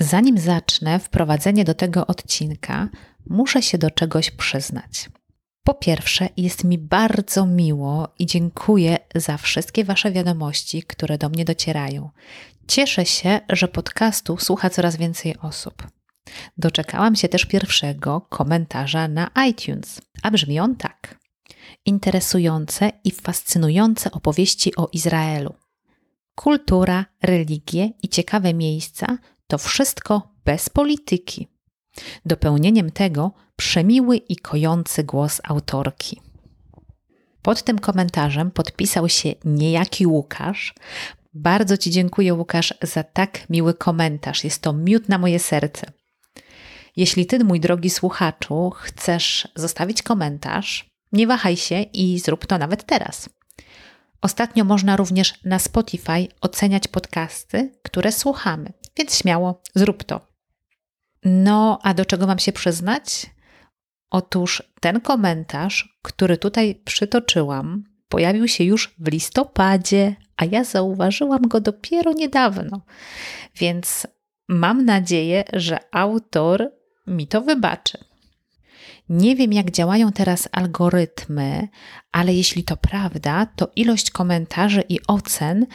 Zanim zacznę wprowadzenie do tego odcinka, muszę się do czegoś przyznać. Po pierwsze, jest mi bardzo miło i dziękuję za wszystkie Wasze wiadomości, które do mnie docierają. Cieszę się, że podcastu słucha coraz więcej osób. Doczekałam się też pierwszego komentarza na iTunes, a brzmi on tak. Interesujące i fascynujące opowieści o Izraelu. Kultura, religie i ciekawe miejsca to wszystko bez polityki. Dopełnieniem tego przemiły i kojący głos autorki. Pod tym komentarzem podpisał się niejaki Łukasz. Bardzo Ci dziękuję, Łukasz, za tak miły komentarz. Jest to miód na moje serce. Jeśli Ty, mój drogi słuchaczu, chcesz zostawić komentarz, nie wahaj się i zrób to nawet teraz. Ostatnio można również na Spotify oceniać podcasty, które słuchamy, więc śmiało zrób to. No, a do czego mam się przyznać? Otóż ten komentarz, który tutaj przytoczyłam, pojawił się już w listopadzie, a ja zauważyłam go dopiero niedawno. Więc mam nadzieję, że autor mi to wybaczy. Nie wiem, jak działają teraz algorytmy, ale jeśli to prawda, to ilość komentarzy i ocen,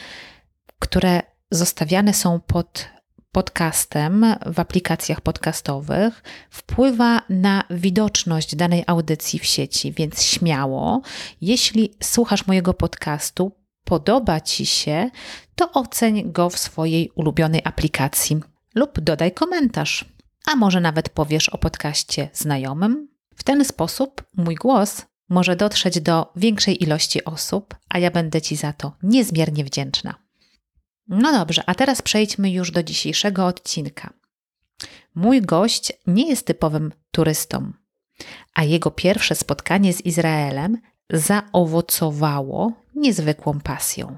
które zostawiane są pod podcastem w aplikacjach podcastowych wpływa na widoczność danej audycji w sieci, więc śmiało, jeśli słuchasz mojego podcastu, podoba Ci się, to oceń go w swojej ulubionej aplikacji lub dodaj komentarz. A może nawet powiesz o podcaście znajomym? W ten sposób mój głos może dotrzeć do większej ilości osób, a ja będę Ci za to niezmiernie wdzięczna. No dobrze, a teraz przejdźmy już do dzisiejszego odcinka. Mój gość nie jest typowym turystą, a jego pierwsze spotkanie z Izraelem zaowocowało niezwykłą pasją.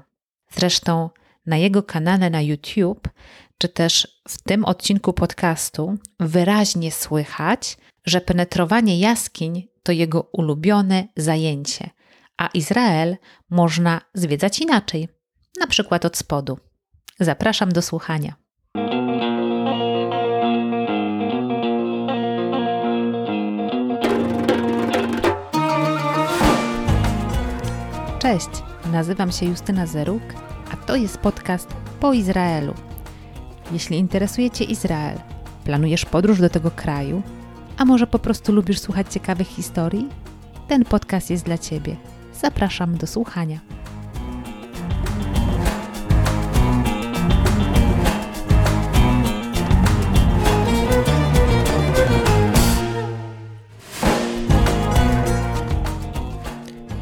Zresztą na jego kanale na YouTube, czy też w tym odcinku podcastu, wyraźnie słychać, że penetrowanie jaskiń to jego ulubione zajęcie, a Izrael można zwiedzać inaczej, na przykład od spodu. Zapraszam do słuchania. Cześć, nazywam się Justyna Zeruk, a to jest podcast po Izraelu. Jeśli interesuje Cię Izrael, planujesz podróż do tego kraju, a może po prostu lubisz słuchać ciekawych historii? Ten podcast jest dla Ciebie. Zapraszam do słuchania.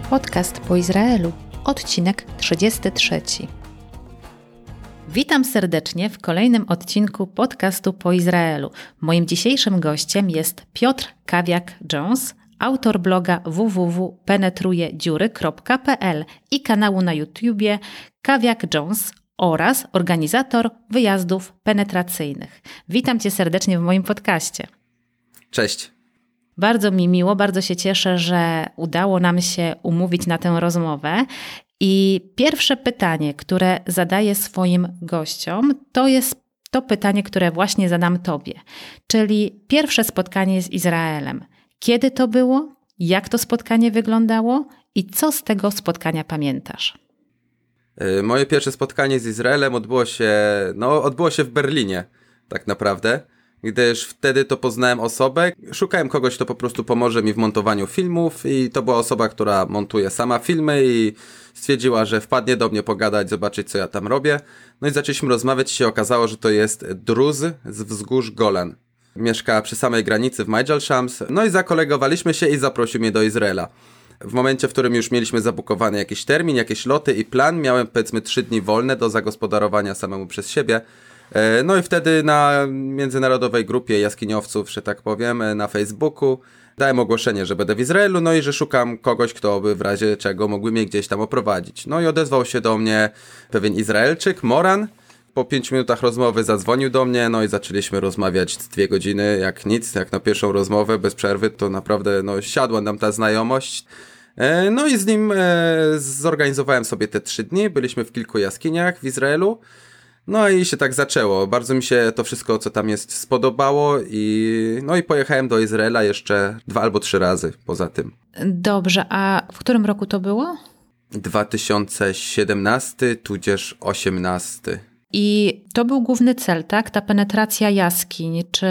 Podcast po Izraelu, odcinek 33. Witam serdecznie w kolejnym odcinku podcastu po Izraelu. Moim dzisiejszym gościem jest Piotr Kawiak-Jones, autor bloga www.penetrujedziury.pl i kanału na YouTubie Kawiak Jones oraz organizator wyjazdów penetracyjnych. Witam cię serdecznie w moim podcaście. Cześć. Bardzo mi miło, bardzo się cieszę, że udało nam się umówić na tę rozmowę. I pierwsze pytanie, które zadaję swoim gościom, to jest to pytanie, które właśnie zadam Tobie, czyli pierwsze spotkanie z Izraelem. Kiedy to było? Jak to spotkanie wyglądało? I co z tego spotkania pamiętasz? Y, moje pierwsze spotkanie z Izraelem odbyło się, no, odbyło się w Berlinie, tak naprawdę gdyż wtedy to poznałem osobę. Szukałem kogoś, kto po prostu pomoże mi w montowaniu filmów i to była osoba, która montuje sama filmy i stwierdziła, że wpadnie do mnie pogadać, zobaczyć co ja tam robię. No i zaczęliśmy rozmawiać i się okazało, że to jest Druz z wzgórz Golan. Mieszka przy samej granicy w Majal Shams. No i zakolegowaliśmy się i zaprosił mnie do Izraela. W momencie, w którym już mieliśmy zabukowany jakiś termin, jakieś loty i plan, miałem powiedzmy trzy dni wolne do zagospodarowania samemu przez siebie. E, no i wtedy na międzynarodowej grupie jaskiniowców, że tak powiem, e, na Facebooku dałem ogłoszenie, że będę w Izraelu, no i że szukam kogoś, kto by w razie czego mógłby mnie gdzieś tam oprowadzić. No i odezwał się do mnie pewien Izraelczyk, Moran. Po pięciu minutach rozmowy zadzwonił do mnie, no i zaczęliśmy rozmawiać dwie godziny, jak nic, jak na pierwszą rozmowę, bez przerwy, to naprawdę no, siadła nam ta znajomość. E, no i z nim zorganizowałem sobie te trzy dni, byliśmy w kilku jaskiniach w Izraelu. No i się tak zaczęło. Bardzo mi się to wszystko, co tam jest, spodobało i no i pojechałem do Izraela jeszcze dwa albo trzy razy poza tym. Dobrze, a w którym roku to było? 2017 tudzież 18. I to był główny cel, tak? Ta penetracja jaskiń, czy...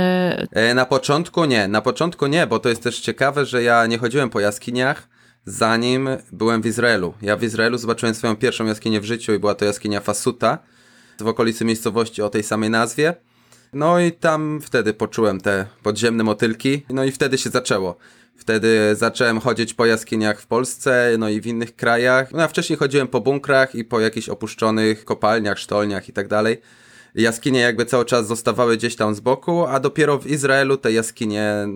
E, na początku nie, na początku nie, bo to jest też ciekawe, że ja nie chodziłem po jaskiniach, zanim byłem w Izraelu. Ja w Izraelu zobaczyłem swoją pierwszą jaskinię w życiu i była to jaskinia Fasuta w okolicy miejscowości o tej samej nazwie. No i tam wtedy poczułem te podziemne motylki, no i wtedy się zaczęło. Wtedy zacząłem chodzić po jaskiniach w Polsce, no i w innych krajach. No a wcześniej chodziłem po bunkrach i po jakichś opuszczonych kopalniach, sztolniach i tak dalej. Jaskinie jakby cały czas zostawały gdzieś tam z boku, a dopiero w Izraelu te jaskinie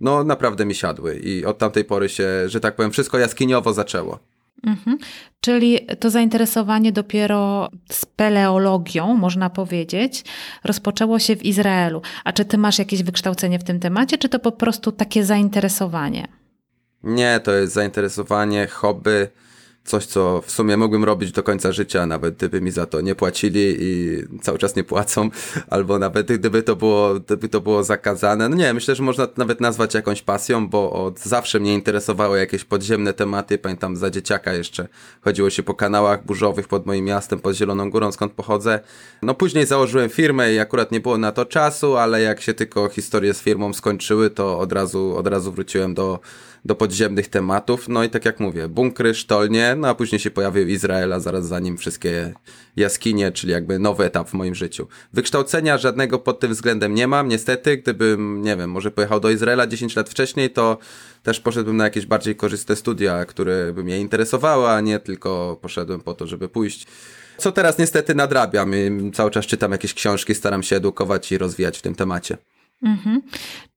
no naprawdę mi siadły i od tamtej pory się, że tak powiem, wszystko jaskiniowo zaczęło. Mhm. Czyli to zainteresowanie dopiero speleologią, można powiedzieć, rozpoczęło się w Izraelu. A czy ty masz jakieś wykształcenie w tym temacie, czy to po prostu takie zainteresowanie? Nie, to jest zainteresowanie, hobby coś, co w sumie mógłbym robić do końca życia, nawet gdyby mi za to nie płacili i cały czas nie płacą, albo nawet gdyby to było, gdyby to było zakazane. No nie, myślę, że można to nawet nazwać jakąś pasją, bo od zawsze mnie interesowały jakieś podziemne tematy. Pamiętam za dzieciaka jeszcze chodziło się po kanałach burzowych pod moim miastem, pod Zieloną Górą, skąd pochodzę. No później założyłem firmę i akurat nie było na to czasu, ale jak się tylko historie z firmą skończyły, to od razu, od razu wróciłem do do podziemnych tematów. No i tak jak mówię, bunkry, sztolnie, no a później się pojawił Izrael, a zaraz za nim wszystkie jaskinie, czyli jakby nowy etap w moim życiu. Wykształcenia żadnego pod tym względem nie mam, niestety. Gdybym, nie wiem, może pojechał do Izraela 10 lat wcześniej, to też poszedłbym na jakieś bardziej korzystne studia, które by mnie interesowały, a nie tylko poszedłem po to, żeby pójść. Co teraz niestety nadrabiam. Cały czas czytam jakieś książki, staram się edukować i rozwijać w tym temacie. Mhm.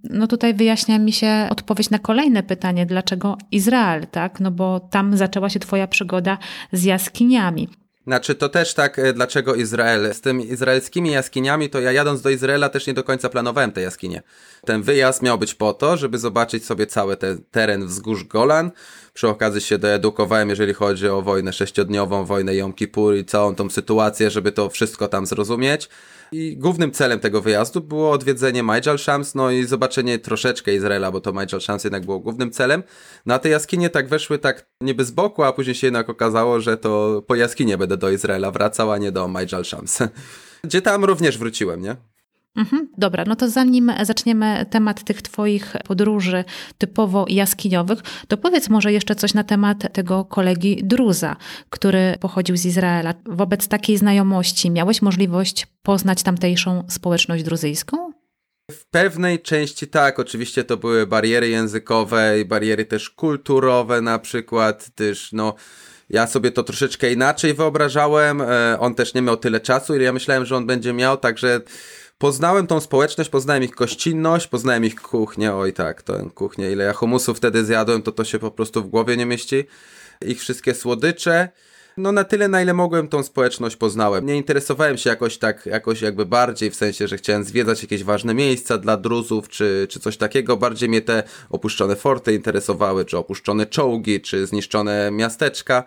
No tutaj wyjaśnia mi się odpowiedź na kolejne pytanie, dlaczego Izrael, tak? No bo tam zaczęła się twoja przygoda z jaskiniami. Znaczy to też tak, e, dlaczego Izrael? Z tymi izraelskimi jaskiniami, to ja jadąc do Izraela też nie do końca planowałem te jaskinie. Ten wyjazd miał być po to, żeby zobaczyć sobie cały ten teren wzgórz Golan. Przy okazji się doedukowałem, jeżeli chodzi o wojnę sześciodniową, wojnę Jom Kippur i całą tą sytuację, żeby to wszystko tam zrozumieć. I głównym celem tego wyjazdu było odwiedzenie Majal Shams, no i zobaczenie troszeczkę Izraela, bo to Majal Shams jednak było głównym celem. Na no te jaskinie tak weszły tak niby z boku, a później się jednak okazało, że to po jaskinie będę do Izraela wracał, a nie do Majal Shams. Gdzie tam również wróciłem, nie? Mhm, dobra, no to zanim zaczniemy temat tych Twoich podróży typowo jaskiniowych, to powiedz może jeszcze coś na temat tego kolegi Druza, który pochodził z Izraela. Wobec takiej znajomości miałeś możliwość poznać tamtejszą społeczność druzyjską? W pewnej części tak, oczywiście to były bariery językowe i bariery też kulturowe na przykład, też no ja sobie to troszeczkę inaczej wyobrażałem, e, on też nie miał tyle czasu, ile ja myślałem, że on będzie miał, także poznałem tą społeczność, poznałem ich gościnność, poznałem ich kuchnię, oj tak, tę kuchnię, ile ja humusów wtedy zjadłem, to to się po prostu w głowie nie mieści. Ich wszystkie słodycze. No na tyle, na ile mogłem tą społeczność poznałem. Nie interesowałem się jakoś tak, jakoś jakby bardziej, w sensie, że chciałem zwiedzać jakieś ważne miejsca dla druzów, czy, czy coś takiego. Bardziej mnie te opuszczone forty interesowały, czy opuszczone czołgi, czy zniszczone miasteczka.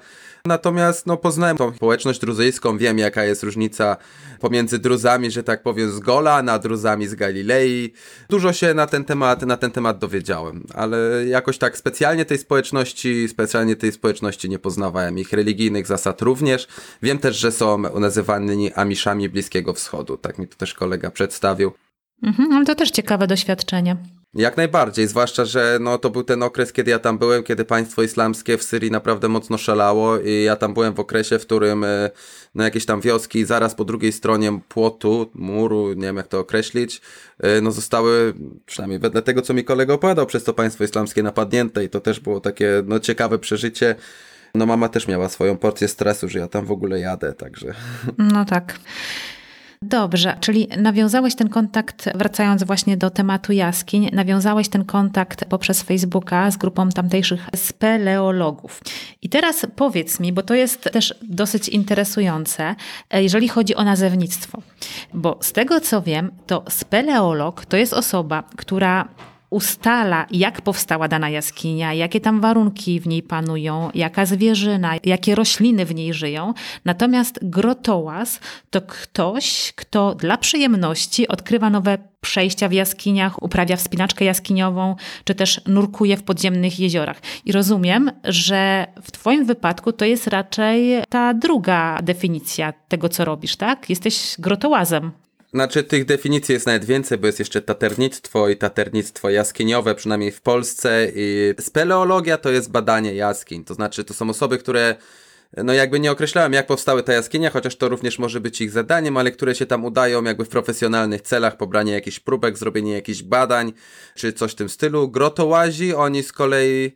Natomiast no, poznałem tą społeczność druzyjską, wiem jaka jest różnica pomiędzy druzami, że tak powiem, z Gola, na druzami z Galilei. Dużo się na ten temat, na ten temat dowiedziałem, ale jakoś tak specjalnie tej społeczności, specjalnie tej społeczności nie poznawałem. Ich religijnych zasad również. Wiem też, że są nazywani Amiszami Bliskiego Wschodu. Tak mi to też kolega przedstawił. Mhm, to też ciekawe doświadczenie. Jak najbardziej, zwłaszcza, że no, to był ten okres, kiedy ja tam byłem, kiedy państwo islamskie w Syrii naprawdę mocno szalało i ja tam byłem w okresie, w którym e, no, jakieś tam wioski zaraz po drugiej stronie płotu, muru, nie wiem jak to określić, e, no zostały, przynajmniej wedle tego, co mi kolega opowiadał, przez to państwo islamskie napadnięte i to też było takie no, ciekawe przeżycie. No mama też miała swoją porcję stresu, że ja tam w ogóle jadę, także... No tak. Dobrze, czyli nawiązałeś ten kontakt, wracając właśnie do tematu jaskiń, nawiązałeś ten kontakt poprzez Facebooka z grupą tamtejszych speleologów. I teraz powiedz mi, bo to jest też dosyć interesujące, jeżeli chodzi o nazewnictwo. Bo z tego co wiem, to speleolog to jest osoba, która ustala, jak powstała dana jaskinia, jakie tam warunki w niej panują, jaka zwierzyna, jakie rośliny w niej żyją. Natomiast grotołaz to ktoś, kto dla przyjemności odkrywa nowe przejścia w jaskiniach, uprawia wspinaczkę jaskiniową, czy też nurkuje w podziemnych jeziorach. I rozumiem, że w Twoim wypadku to jest raczej ta druga definicja tego, co robisz, tak? Jesteś grotołazem. Znaczy tych definicji jest nawet więcej, bo jest jeszcze taternictwo i taternictwo jaskiniowe, przynajmniej w Polsce i speleologia to jest badanie jaskiń, to znaczy to są osoby, które no jakby nie określałem jak powstały te jaskinie, chociaż to również może być ich zadaniem, ale które się tam udają jakby w profesjonalnych celach, pobranie jakichś próbek, zrobienie jakichś badań, czy coś w tym stylu. Grotołazi, oni z kolei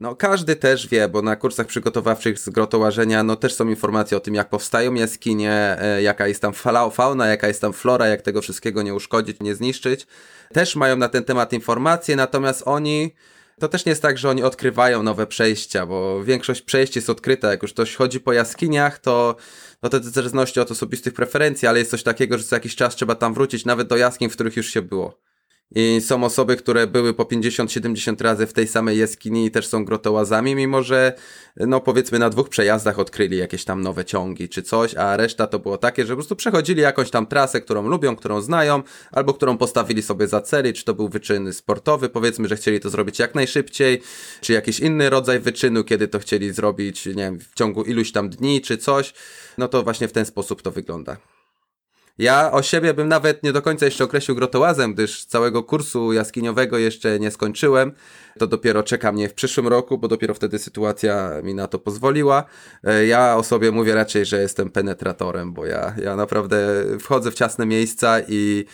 no każdy też wie, bo na kursach przygotowawczych z grotołażenia no też są informacje o tym, jak powstają jaskinie, e, jaka jest tam fauna, jaka jest tam flora, jak tego wszystkiego nie uszkodzić, nie zniszczyć. Też mają na ten temat informacje, natomiast oni to też nie jest tak, że oni odkrywają nowe przejścia, bo większość przejść jest odkryta. Jak już ktoś chodzi po jaskiniach, to no to w zależności od osobistych preferencji, ale jest coś takiego, że co jakiś czas trzeba tam wrócić, nawet do jaskiń, w których już się było. I są osoby, które były po 50-70 razy w tej samej jaskini i też są grotołazami, mimo że, no powiedzmy, na dwóch przejazdach odkryli jakieś tam nowe ciągi czy coś, a reszta to było takie, że po prostu przechodzili jakąś tam trasę, którą lubią, którą znają, albo którą postawili sobie za cel, czy to był wyczyn sportowy, powiedzmy, że chcieli to zrobić jak najszybciej, czy jakiś inny rodzaj wyczynu, kiedy to chcieli zrobić, nie wiem, w ciągu iluś tam dni czy coś, no to właśnie w ten sposób to wygląda. Ja o siebie bym nawet nie do końca jeszcze określił grotołazem, gdyż całego kursu jaskiniowego jeszcze nie skończyłem. To dopiero czeka mnie w przyszłym roku, bo dopiero wtedy sytuacja mi na to pozwoliła. E, ja o sobie mówię raczej, że jestem penetratorem, bo ja, ja naprawdę wchodzę w ciasne miejsca i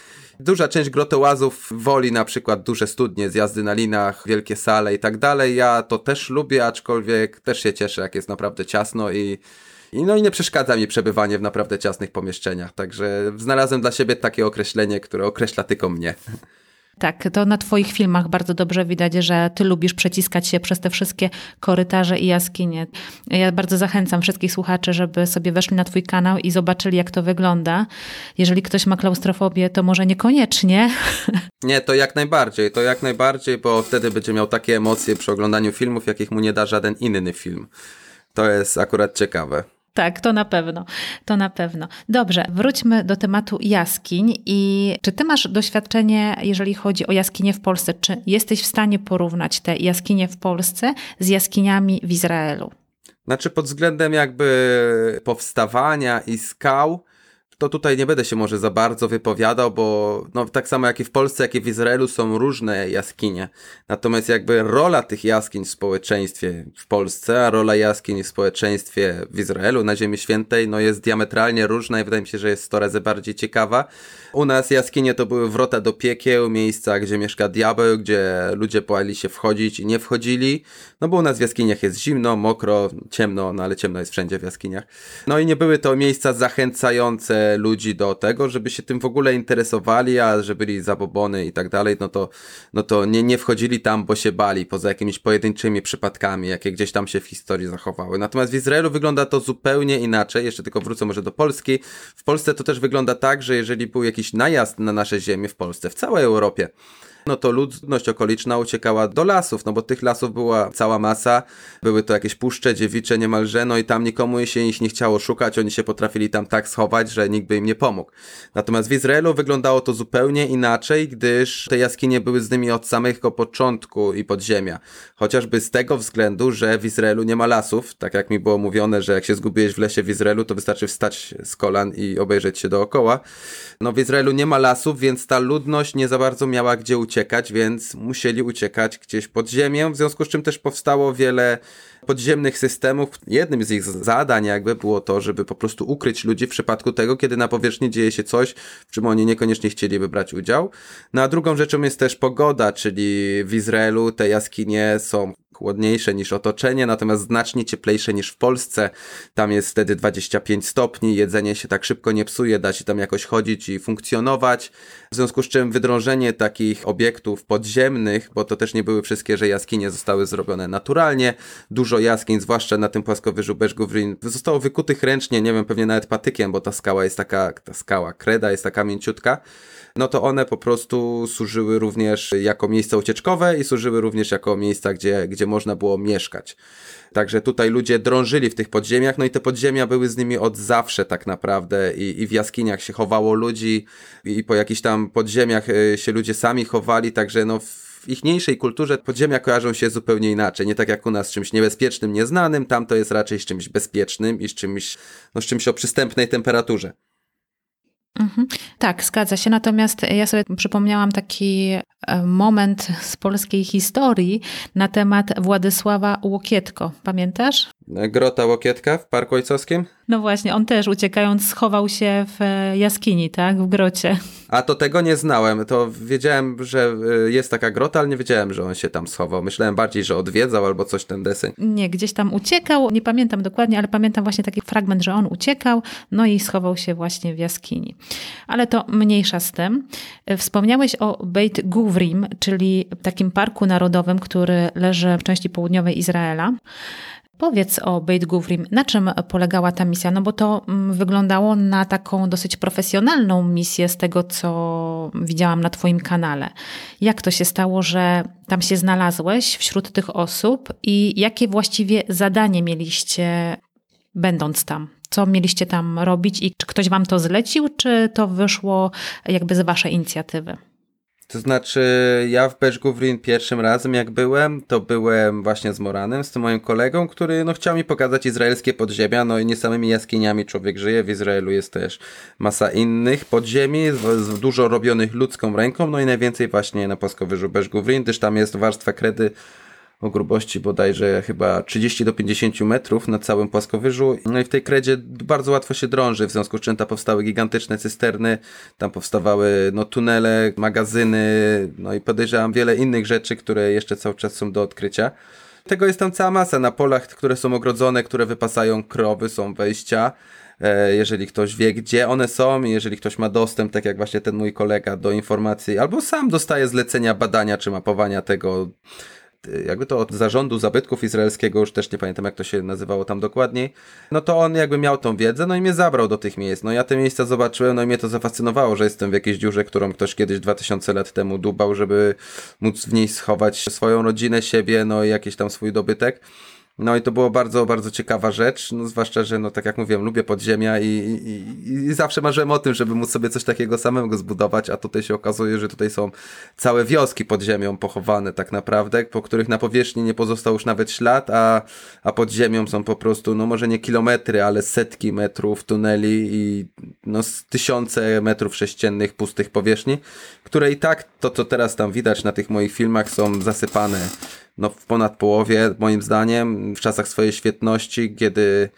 Duża część grotołazów woli na przykład duże studnie, zjazdy na linach, wielkie sale i tak dalej. Ja to też lubię, aczkolwiek też się cieszę, jak jest naprawdę ciasno i i no i nie przeszkadza mi przebywanie w naprawdę ciasnych pomieszczeniach, także znalazłem dla siebie takie określenie, które określa tylko mnie. Tak, to na Twoich filmach bardzo dobrze widać, że Ty lubisz przeciskać się przez te wszystkie korytarze i jaskinie. Ja bardzo zachęcam wszystkich słuchaczy, żeby sobie weszli na Twój kanał i zobaczyli, jak to wygląda. Jeżeli ktoś ma klaustrofobię, to może niekoniecznie. Nie, to jak najbardziej, to jak najbardziej, bo wtedy będzie miał takie emocje przy oglądaniu filmów, jakich mu nie da żaden inny film. To jest akurat ciekawe. Tak, to na pewno, to na pewno. Dobrze, wróćmy do tematu jaskiń i czy ty masz doświadczenie, jeżeli chodzi o jaskinie w Polsce? Czy jesteś w stanie porównać te jaskinie w Polsce z jaskiniami w Izraelu? Znaczy pod względem jakby powstawania i skał, to tutaj nie będę się może za bardzo wypowiadał, bo no, tak samo jak i w Polsce, jak i w Izraelu są różne jaskinie. Natomiast jakby rola tych jaskiń w społeczeństwie w Polsce, a rola jaskiń w społeczeństwie w Izraelu, na Ziemi Świętej, no jest diametralnie różna i wydaje mi się, że jest 100 razy bardziej ciekawa. U nas jaskinie to były wrota do piekieł, miejsca, gdzie mieszka diabeł, gdzie ludzie bali się wchodzić i nie wchodzili. No bo u nas w jaskiniach jest zimno, mokro, ciemno, no ale ciemno jest wszędzie w jaskiniach. No i nie były to miejsca zachęcające ludzi do tego, żeby się tym w ogóle interesowali, a że byli zabobony i tak dalej, no to, no to nie, nie wchodzili tam, bo się bali, poza jakimiś pojedynczymi przypadkami, jakie gdzieś tam się w historii zachowały. Natomiast w Izraelu wygląda to zupełnie inaczej, jeszcze tylko wrócę może do Polski. W Polsce to też wygląda tak, że jeżeli był jakiś najazd na nasze ziemię w Polsce, w całej Europie, no to ludność okoliczna uciekała do lasów, no bo tych lasów była cała masa, były to jakieś puszcze dziewicze niemalże, no i tam nikomu się ich nie chciało szukać, oni się potrafili tam tak schować, że nikt by im nie pomógł. Natomiast w Izraelu wyglądało to zupełnie inaczej, gdyż te jaskinie były z nimi od samego początku i podziemia. Chociażby z tego względu, że w Izraelu nie ma lasów, tak jak mi było mówione, że jak się zgubiłeś w lesie w Izraelu, to wystarczy wstać z kolan i obejrzeć się dookoła. No w Izraelu nie ma lasów, więc ta ludność nie za bardzo miała gdzie uciekać uciekać, więc musieli uciekać gdzieś pod ziemię, w związku z czym też powstało wiele podziemnych systemów. Jednym z ich zadań jakby było to, żeby po prostu ukryć ludzi w przypadku tego, kiedy na powierzchni dzieje się coś, w czym oni niekoniecznie chcieliby brać udział. No a drugą rzeczą jest też pogoda, czyli w Izraelu te jaskinie są chłodniejsze niż otoczenie, natomiast znacznie cieplejsze niż w Polsce. Tam jest wtedy 25 stopni, jedzenie się tak szybko nie psuje, da się tam jakoś chodzić i funkcjonować. W związku z czym wydrążenie takich obiektów podziemnych, bo to też nie były wszystkie, że jaskinie zostały zrobione naturalnie. Dużo jaskiń, zwłaszcza na tym płaskowyżu Beszgówrin, zostało wykutych ręcznie, nie wiem, pewnie nawet patykiem, bo ta skała jest taka, ta skała, kreda jest taka mięciutka no to one po prostu służyły również jako miejsca ucieczkowe i służyły również jako miejsca, gdzie, gdzie można było mieszkać. Także tutaj ludzie drążyli w tych podziemiach, no i te podziemia były z nimi od zawsze tak naprawdę i, i w jaskiniach się chowało ludzi i po jakichś tam podziemiach y, się ludzie sami chowali, także no w ichniejszej kulturze podziemia kojarzą się zupełnie inaczej. Nie tak jak u nas z czymś niebezpiecznym, nieznanym, tam to jest raczej z czymś bezpiecznym i z czymś, no, z czymś o przystępnej temperaturze. Mhm. Tak, zgadza się. Natomiast ja sobie przypomniałam taki e, moment z polskiej historii na temat Władysława Łokietko. Pamiętasz? Grota Łokietka w Parku Ojcowskim? No właśnie, on też uciekając schował się w e, jaskini, tak? W grocie. A to tego nie znałem. To wiedziałem, że e, jest taka grota, ale nie wiedziałem, że on się tam schował. Myślałem bardziej, że odwiedzał albo coś ten deseń. Nie, gdzieś tam uciekał. Nie pamiętam dokładnie, ale pamiętam właśnie taki fragment, że on uciekał, no i schował się właśnie w jaskini. Ale to mniejsza z tym. E, wspomniałeś o Beit Guvrim, czyli takim parku narodowym, który leży w części południowej Izraela. Powiedz o Beit Guvrim, na czym polegała ta misja? No bo to mm, wyglądało na taką dosyć profesjonalną misję z tego, co widziałam na Twoim kanale. Jak to się stało, że tam się znalazłeś wśród tych osób i jakie właściwie zadanie mieliście, będąc tam? Co mieliście tam robić i czy ktoś Wam to zlecił, czy to wyszło jakby z Waszej inicjatywy? To znaczy, ja w Beszgówrin pierwszym razem jak byłem, to byłem właśnie z Moranem, z tym moim kolegą, który no, chciał mi pokazać izraelskie podziemia, no i nie samymi jaskiniami człowiek żyje, w Izraelu jest też masa innych podziemi, z, dużo robionych ludzką ręką, no i najwięcej właśnie na płaskowyżu Beszgówrin, gdyż tam jest warstwa kredy o grubości bodajże chyba 30 do 50 metrów na całym płaskowyżu. No i w tej kredzie bardzo łatwo się drąży, w związku z czym tam powstały gigantyczne cysterny, tam powstawały no, tunele, magazyny, no i podejrzewam wiele innych rzeczy, które jeszcze cały czas są do odkrycia. Tego jest tam cała masa. Na polach, które są ogrodzone, które wypasają krowy, są wejścia e, jeżeli ktoś wie, gdzie one są, jeżeli ktoś ma dostęp, tak jak właśnie ten mój kolega, do informacji, albo sam dostaje zlecenia badania czy mapowania tego, jakby to od zarządu zabytków izraelskiego, już też nie pamiętam jak to się nazywało tam dokładniej, no to on jakby miał tą wiedzę, no i mnie zabrał do tych miejsc. No ja te miejsca zobaczyłem, no i mnie to zafascynowało, że jestem w jakiejś dziurze, którą ktoś kiedyś 2000 lat temu dubał, żeby móc w niej schować swoją rodzinę, siebie, no i jakiś tam swój dobytek. No i to było bardzo, bardzo ciekawa rzecz, no zwłaszcza, że no tak jak mówiłem, lubię podziemia i, i, i zawsze marzyłem o tym, żeby móc sobie coś takiego samego zbudować, a tutaj się okazuje, że tutaj są całe wioski pod ziemią pochowane tak naprawdę, po których na powierzchni nie pozostał już nawet ślad, a, a pod ziemią są po prostu, no może nie kilometry, ale setki metrów tuneli i no tysiące metrów sześciennych pustych powierzchni, które i tak to, co teraz tam widać na tych moich filmach są zasypane no, w ponad połowie, moim zdaniem, w czasach swojej świetności, kiedy,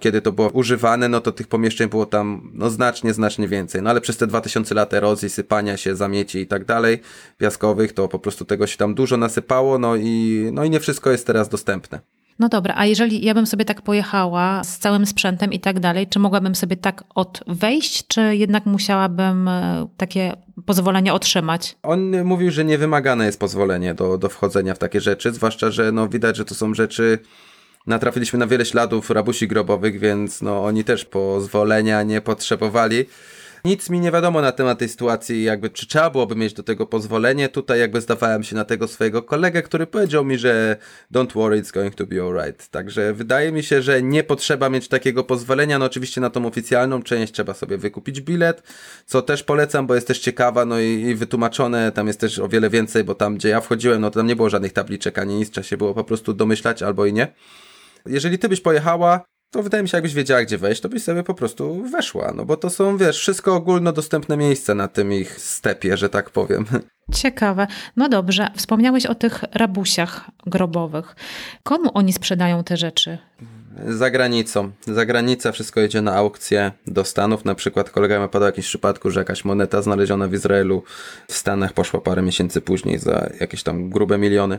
kiedy to było używane, no to tych pomieszczeń było tam no, znacznie, znacznie więcej. No ale przez te 2000 lat erozji, sypania się, zamieci i tak dalej, piaskowych, to po prostu tego się tam dużo nasypało, no i, no i nie wszystko jest teraz dostępne. No dobra, a jeżeli ja bym sobie tak pojechała z całym sprzętem i tak dalej, czy mogłabym sobie tak od wejść, czy jednak musiałabym e, takie pozwolenie otrzymać? On mówił, że nie wymagane jest pozwolenie do, do wchodzenia w takie rzeczy, zwłaszcza, że no widać, że to są rzeczy natrafiliśmy na wiele śladów rabusi grobowych, więc no oni też pozwolenia nie potrzebowali. Nic mi nie wiadomo na temat tej sytuacji, jakby czy trzeba byłoby mieć do tego pozwolenie. Tutaj jakby zdawałem się na tego swojego kolegę, który powiedział mi, że don't worry, it's going to be alright. Także wydaje mi się, że nie potrzeba mieć takiego pozwolenia. No oczywiście na tą oficjalną część trzeba sobie wykupić bilet, co też polecam, bo jest też ciekawa, no i, i wytłumaczone, tam jest też o wiele więcej, bo tam gdzie ja wchodziłem, no to tam nie było żadnych tabliczek ani nic, trzeba się było po prostu domyślać albo i nie. Jeżeli ty byś pojechała, to wydaje mi się, jakbyś wiedziała, gdzie wejść, to byś sobie po prostu weszła. No bo to są, wiesz, wszystko ogólnodostępne miejsca na tym ich stepie, że tak powiem. Ciekawe. No dobrze, wspomniałeś o tych rabusiach grobowych. Komu oni sprzedają te rzeczy? Za granicą. Za granicę wszystko jedzie na aukcję do Stanów. Na przykład kolega mi podał jakiś przypadku, że jakaś moneta znaleziona w Izraelu w Stanach poszła parę miesięcy później za jakieś tam grube miliony.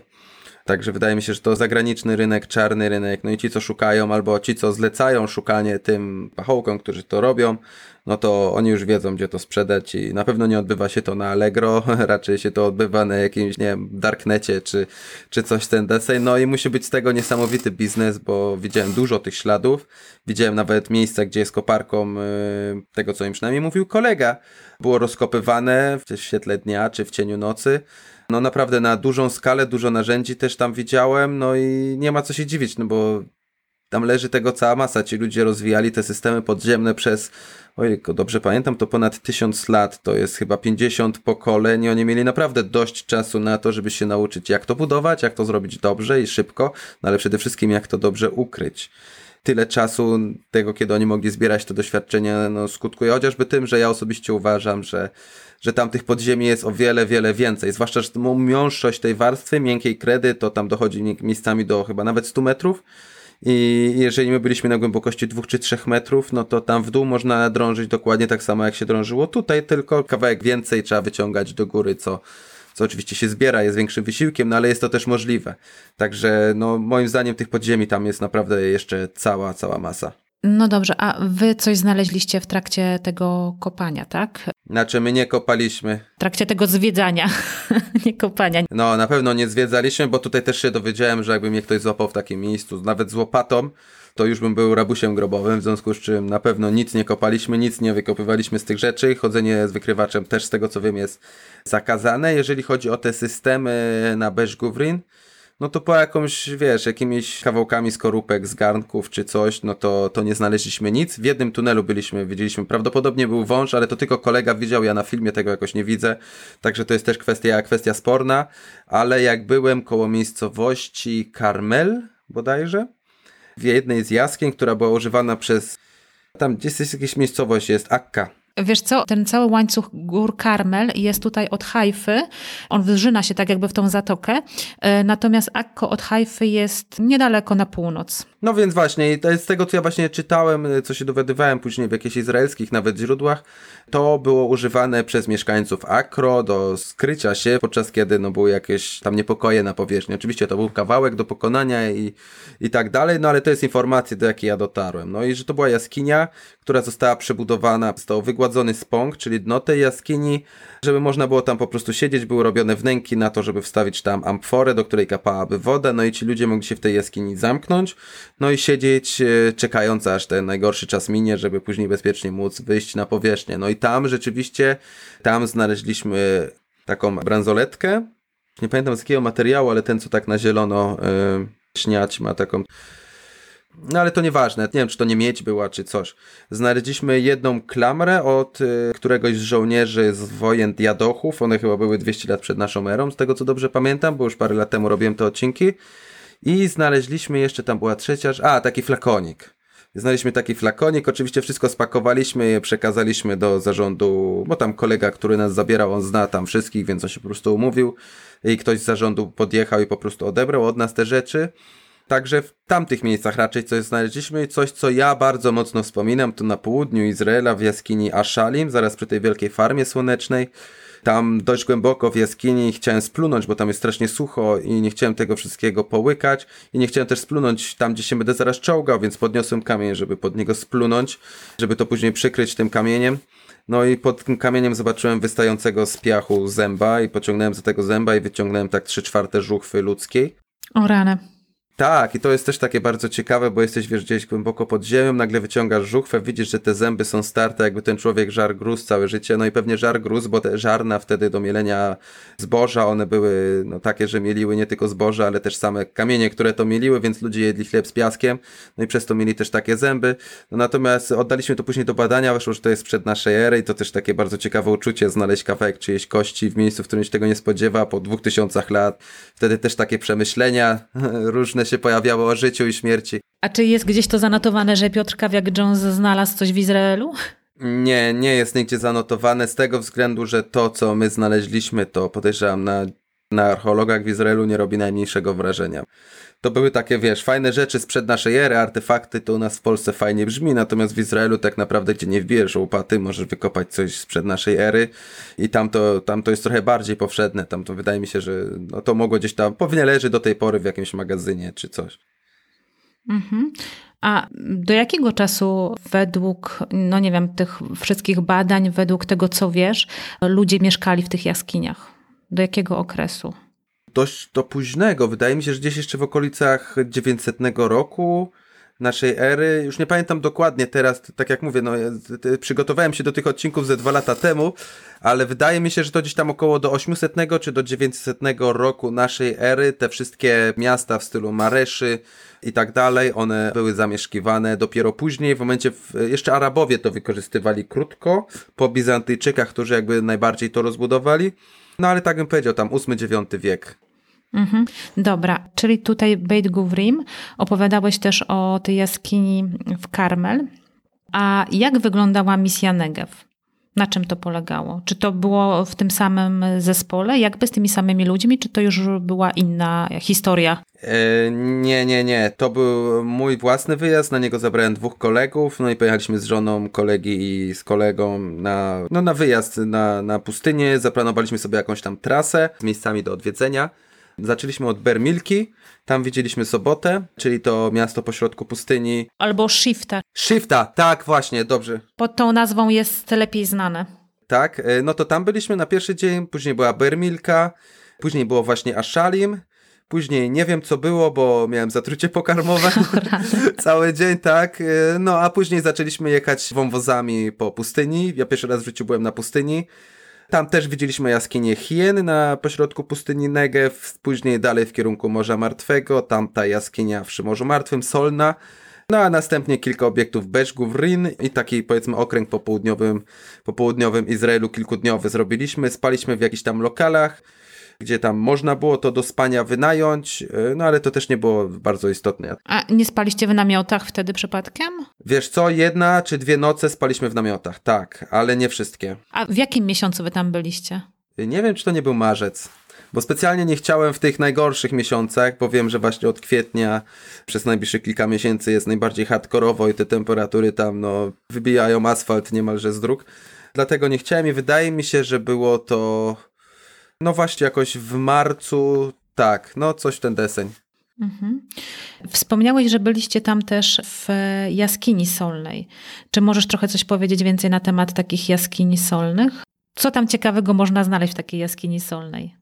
Także wydaje mi się, że to zagraniczny rynek, czarny rynek, no i ci, co szukają, albo ci, co zlecają szukanie tym pachołkom, którzy to robią, no to oni już wiedzą, gdzie to sprzedać i na pewno nie odbywa się to na Allegro, raczej się to odbywa na jakimś, nie wiem, Darknecie czy, czy coś ten desej. No i musi być z tego niesamowity biznes, bo widziałem dużo tych śladów, widziałem nawet miejsca, gdzie jest koparką yy, tego, co im przynajmniej mówił kolega, było rozkopywane w świetle dnia czy w cieniu nocy. No naprawdę na dużą skalę, dużo narzędzi też tam widziałem, no i nie ma co się dziwić, no bo tam leży tego cała masa. Ci ludzie rozwijali te systemy podziemne przez, ojej, dobrze pamiętam, to ponad tysiąc lat, to jest chyba 50 pokoleń. Oni mieli naprawdę dość czasu na to, żeby się nauczyć, jak to budować, jak to zrobić dobrze i szybko, no ale przede wszystkim, jak to dobrze ukryć tyle czasu tego, kiedy oni mogli zbierać to doświadczenie, no, skutkuje chociażby tym, że ja osobiście uważam, że, że tam tych podziemi jest o wiele, wiele więcej. Zwłaszcza, że miąższość tej warstwy, miękkiej kredy, to tam dochodzi miejscami do chyba nawet 100 metrów. I jeżeli my byliśmy na głębokości 2 czy 3 metrów, no to tam w dół można drążyć dokładnie tak samo, jak się drążyło tutaj, tylko kawałek więcej trzeba wyciągać do góry, co, co oczywiście się zbiera, jest większym wysiłkiem, no ale jest to też możliwe. Także no, moim zdaniem tych podziemi tam jest naprawdę jeszcze cała, cała masa. No dobrze, a wy coś znaleźliście w trakcie tego kopania, tak? Znaczy my nie kopaliśmy. W trakcie tego zwiedzania, nie kopania. No na pewno nie zwiedzaliśmy, bo tutaj też się dowiedziałem, że jakby mnie ktoś złapał w takim miejscu, nawet z łopatą, to już bym był rabusiem grobowym, w związku z czym na pewno nic nie kopaliśmy, nic nie wykopywaliśmy z tych rzeczy. Chodzenie z wykrywaczem też z tego co wiem jest zakazane. Jeżeli chodzi o te systemy na Beż Guvrin, no to po jakąś, wiesz, jakimiś kawałkami skorupek z garnków czy coś, no to, to nie znaleźliśmy nic. W jednym tunelu byliśmy, widzieliśmy, prawdopodobnie był wąż, ale to tylko kolega widział, ja na filmie tego jakoś nie widzę, także to jest też kwestia, kwestia sporna, ale jak byłem koło miejscowości Karmel bodajże, w jednej z jaskiń, która była używana przez, tam gdzieś jest jakaś miejscowość, jest Akka, Wiesz co, ten cały łańcuch gór Karmel jest tutaj od Hajfy. On wrzyna się tak jakby w tą zatokę. E, natomiast Akko od Hajfy jest niedaleko na północ. No więc właśnie, z tego, co ja właśnie czytałem, co się dowiadywałem później w jakichś izraelskich nawet źródłach, to było używane przez mieszkańców Akro do skrycia się, podczas kiedy no, były jakieś tam niepokoje na powierzchni. Oczywiście to był kawałek do pokonania i, i tak dalej, no ale to jest informacja, do jakiej ja dotarłem. No i że to była jaskinia, która została przebudowana, został wygładzony spąk, czyli dno tej jaskini, żeby można było tam po prostu siedzieć, były robione wnęki na to, żeby wstawić tam amforę, do której kapałaby woda, no i ci ludzie mogli się w tej jaskini zamknąć, no i siedzieć e, czekając aż ten najgorszy czas minie, żeby później bezpiecznie móc wyjść na powierzchnię. No i tam rzeczywiście, tam znaleźliśmy taką bransoletkę, nie pamiętam z jakiego materiału, ale ten co tak na zielono yy, śniać ma taką no ale to nieważne, nie wiem czy to nie miedź była czy coś. Znaleźliśmy jedną klamrę od y, któregoś z żołnierzy z wojen Diadochów, one chyba były 200 lat przed naszą erą, z tego co dobrze pamiętam, bo już parę lat temu robiłem te odcinki. I znaleźliśmy jeszcze, tam była trzecia, a taki flakonik. Znaleźliśmy taki flakonik, oczywiście wszystko spakowaliśmy je, przekazaliśmy do zarządu, bo tam kolega, który nas zabierał, on zna tam wszystkich, więc on się po prostu umówił i ktoś z zarządu podjechał i po prostu odebrał od nas te rzeczy. Także w tamtych miejscach raczej coś znaleźliśmy coś, co ja bardzo mocno wspominam, to na południu Izraela w jaskini Ashalim, zaraz przy tej wielkiej farmie słonecznej. Tam dość głęboko w jaskini chciałem splunąć, bo tam jest strasznie sucho i nie chciałem tego wszystkiego połykać i nie chciałem też splunąć tam, gdzie się będę zaraz czołgał, więc podniosłem kamień, żeby pod niego splunąć, żeby to później przykryć tym kamieniem. No i pod tym kamieniem zobaczyłem wystającego z piachu zęba i pociągnąłem za tego zęba i wyciągnąłem tak trzy czwarte żuchwy ludzkiej. O rany. Tak, i to jest też takie bardzo ciekawe, bo jesteś wiesz, gdzieś głęboko pod ziemią, nagle wyciągasz żuchwę, widzisz, że te zęby są starte, jakby ten człowiek żar gruz całe życie, no i pewnie żar gruz, bo te żarna wtedy do mielenia zboża, one były no, takie, że mieliły nie tylko zboże, ale też same kamienie, które to mieliły, więc ludzie jedli chleb z piaskiem, no i przez to mieli też takie zęby. No natomiast oddaliśmy to później do badania, wyszło, że to jest przed naszej ery i to też takie bardzo ciekawe uczucie, znaleźć kawałek czyjejś kości w miejscu, w którym się tego nie spodziewa, po dwóch tysiącach lat. Wtedy też takie przemyślenia różne się pojawiało o życiu i śmierci. A czy jest gdzieś to zanotowane, że Piotr Kawiak-Jones znalazł coś w Izraelu? Nie, nie jest nigdzie zanotowane z tego względu, że to, co my znaleźliśmy, to podejrzewam na, na archeologach w Izraelu nie robi najmniejszego wrażenia. To były takie, wiesz, fajne rzeczy sprzed naszej ery, artefakty, to u nas w Polsce fajnie brzmi, natomiast w Izraelu tak naprawdę, gdzie nie wbijesz łopaty, możesz wykopać coś sprzed naszej ery i tam to, tam to jest trochę bardziej powszedne, tam to wydaje mi się, że no, to mogło gdzieś tam, pewnie leży do tej pory w jakimś magazynie czy coś. Mhm. A do jakiego czasu według, no nie wiem, tych wszystkich badań, według tego co wiesz, ludzie mieszkali w tych jaskiniach? Do jakiego okresu? Dość do późnego. Wydaje mi się, że gdzieś jeszcze w okolicach 900 roku naszej ery. Już nie pamiętam dokładnie teraz, tak jak mówię, no, przygotowałem się do tych odcinków ze dwa lata temu, ale wydaje mi się, że to gdzieś tam około do 800 czy do 900 roku naszej ery te wszystkie miasta w stylu Mareszy i tak dalej, one były zamieszkiwane dopiero później, w momencie, w, jeszcze Arabowie to wykorzystywali krótko, po Bizantyjczykach, którzy jakby najbardziej to rozbudowali, no ale tak bym powiedział, tam 8-9 wiek. Mhm. Dobra, czyli tutaj Beit Guvrim opowiadałeś też o tej jaskini w Karmel. A jak wyglądała misja Negev? Na czym to polegało? Czy to było w tym samym zespole, jakby z tymi samymi ludźmi, czy to już była inna historia? E, nie, nie, nie. To był mój własny wyjazd. Na niego zabrałem dwóch kolegów. No i pojechaliśmy z żoną kolegi i z kolegą na, no, na wyjazd na, na pustynię. Zaplanowaliśmy sobie jakąś tam trasę z miejscami do odwiedzenia. Zaczęliśmy od Bermilki, tam widzieliśmy Sobotę, czyli to miasto pośrodku pustyni. Albo Shifta. Shifta, tak, właśnie, dobrze. Pod tą nazwą jest lepiej znane. Tak, e, no to tam byliśmy na pierwszy dzień, później była Bermilka, później było właśnie Ashalim, Później nie wiem co było, bo miałem zatrucie pokarmowe cały dzień, tak. E, no a później zaczęliśmy jechać wąwozami po pustyni. Ja pierwszy raz w życiu byłem na pustyni. Tam też widzieliśmy jaskinię Hien na pośrodku pustyni Negev, później dalej w kierunku Morza Martwego, tam ta jaskinia przy Morzu Martwym, Solna. No a następnie kilka obiektów Beszgów, Rin i taki powiedzmy okręg po południowym, po południowym Izraelu kilkudniowy zrobiliśmy. Spaliśmy w jakichś tam lokalach gdzie tam można było to do spania wynająć, e, no ale to też nie było bardzo istotne. A nie spaliście w namiotach wtedy przypadkiem? Wiesz co, jedna czy dwie noce spaliśmy w namiotach, tak, ale nie wszystkie. A w jakim miesiącu wy tam byliście? Nie wiem, czy to nie był marzec. Bo specjalnie nie chciałem w tych najgorszych miesiącach, bo wiem, że właśnie od kwietnia przez najbliższe kilka miesięcy jest najbardziej hardkorowo i te temperatury tam no, wybijają asfalt niemalże z dróg. Dlatego nie chciałem i wydaje mi się, że było to no właśnie, jakoś w marcu, tak, no coś ten deseń. Mhm. Wspomniałeś, że byliście tam też w jaskini solnej. Czy możesz trochę coś powiedzieć więcej na temat takich jaskini solnych? Co tam ciekawego można znaleźć w takiej jaskini solnej?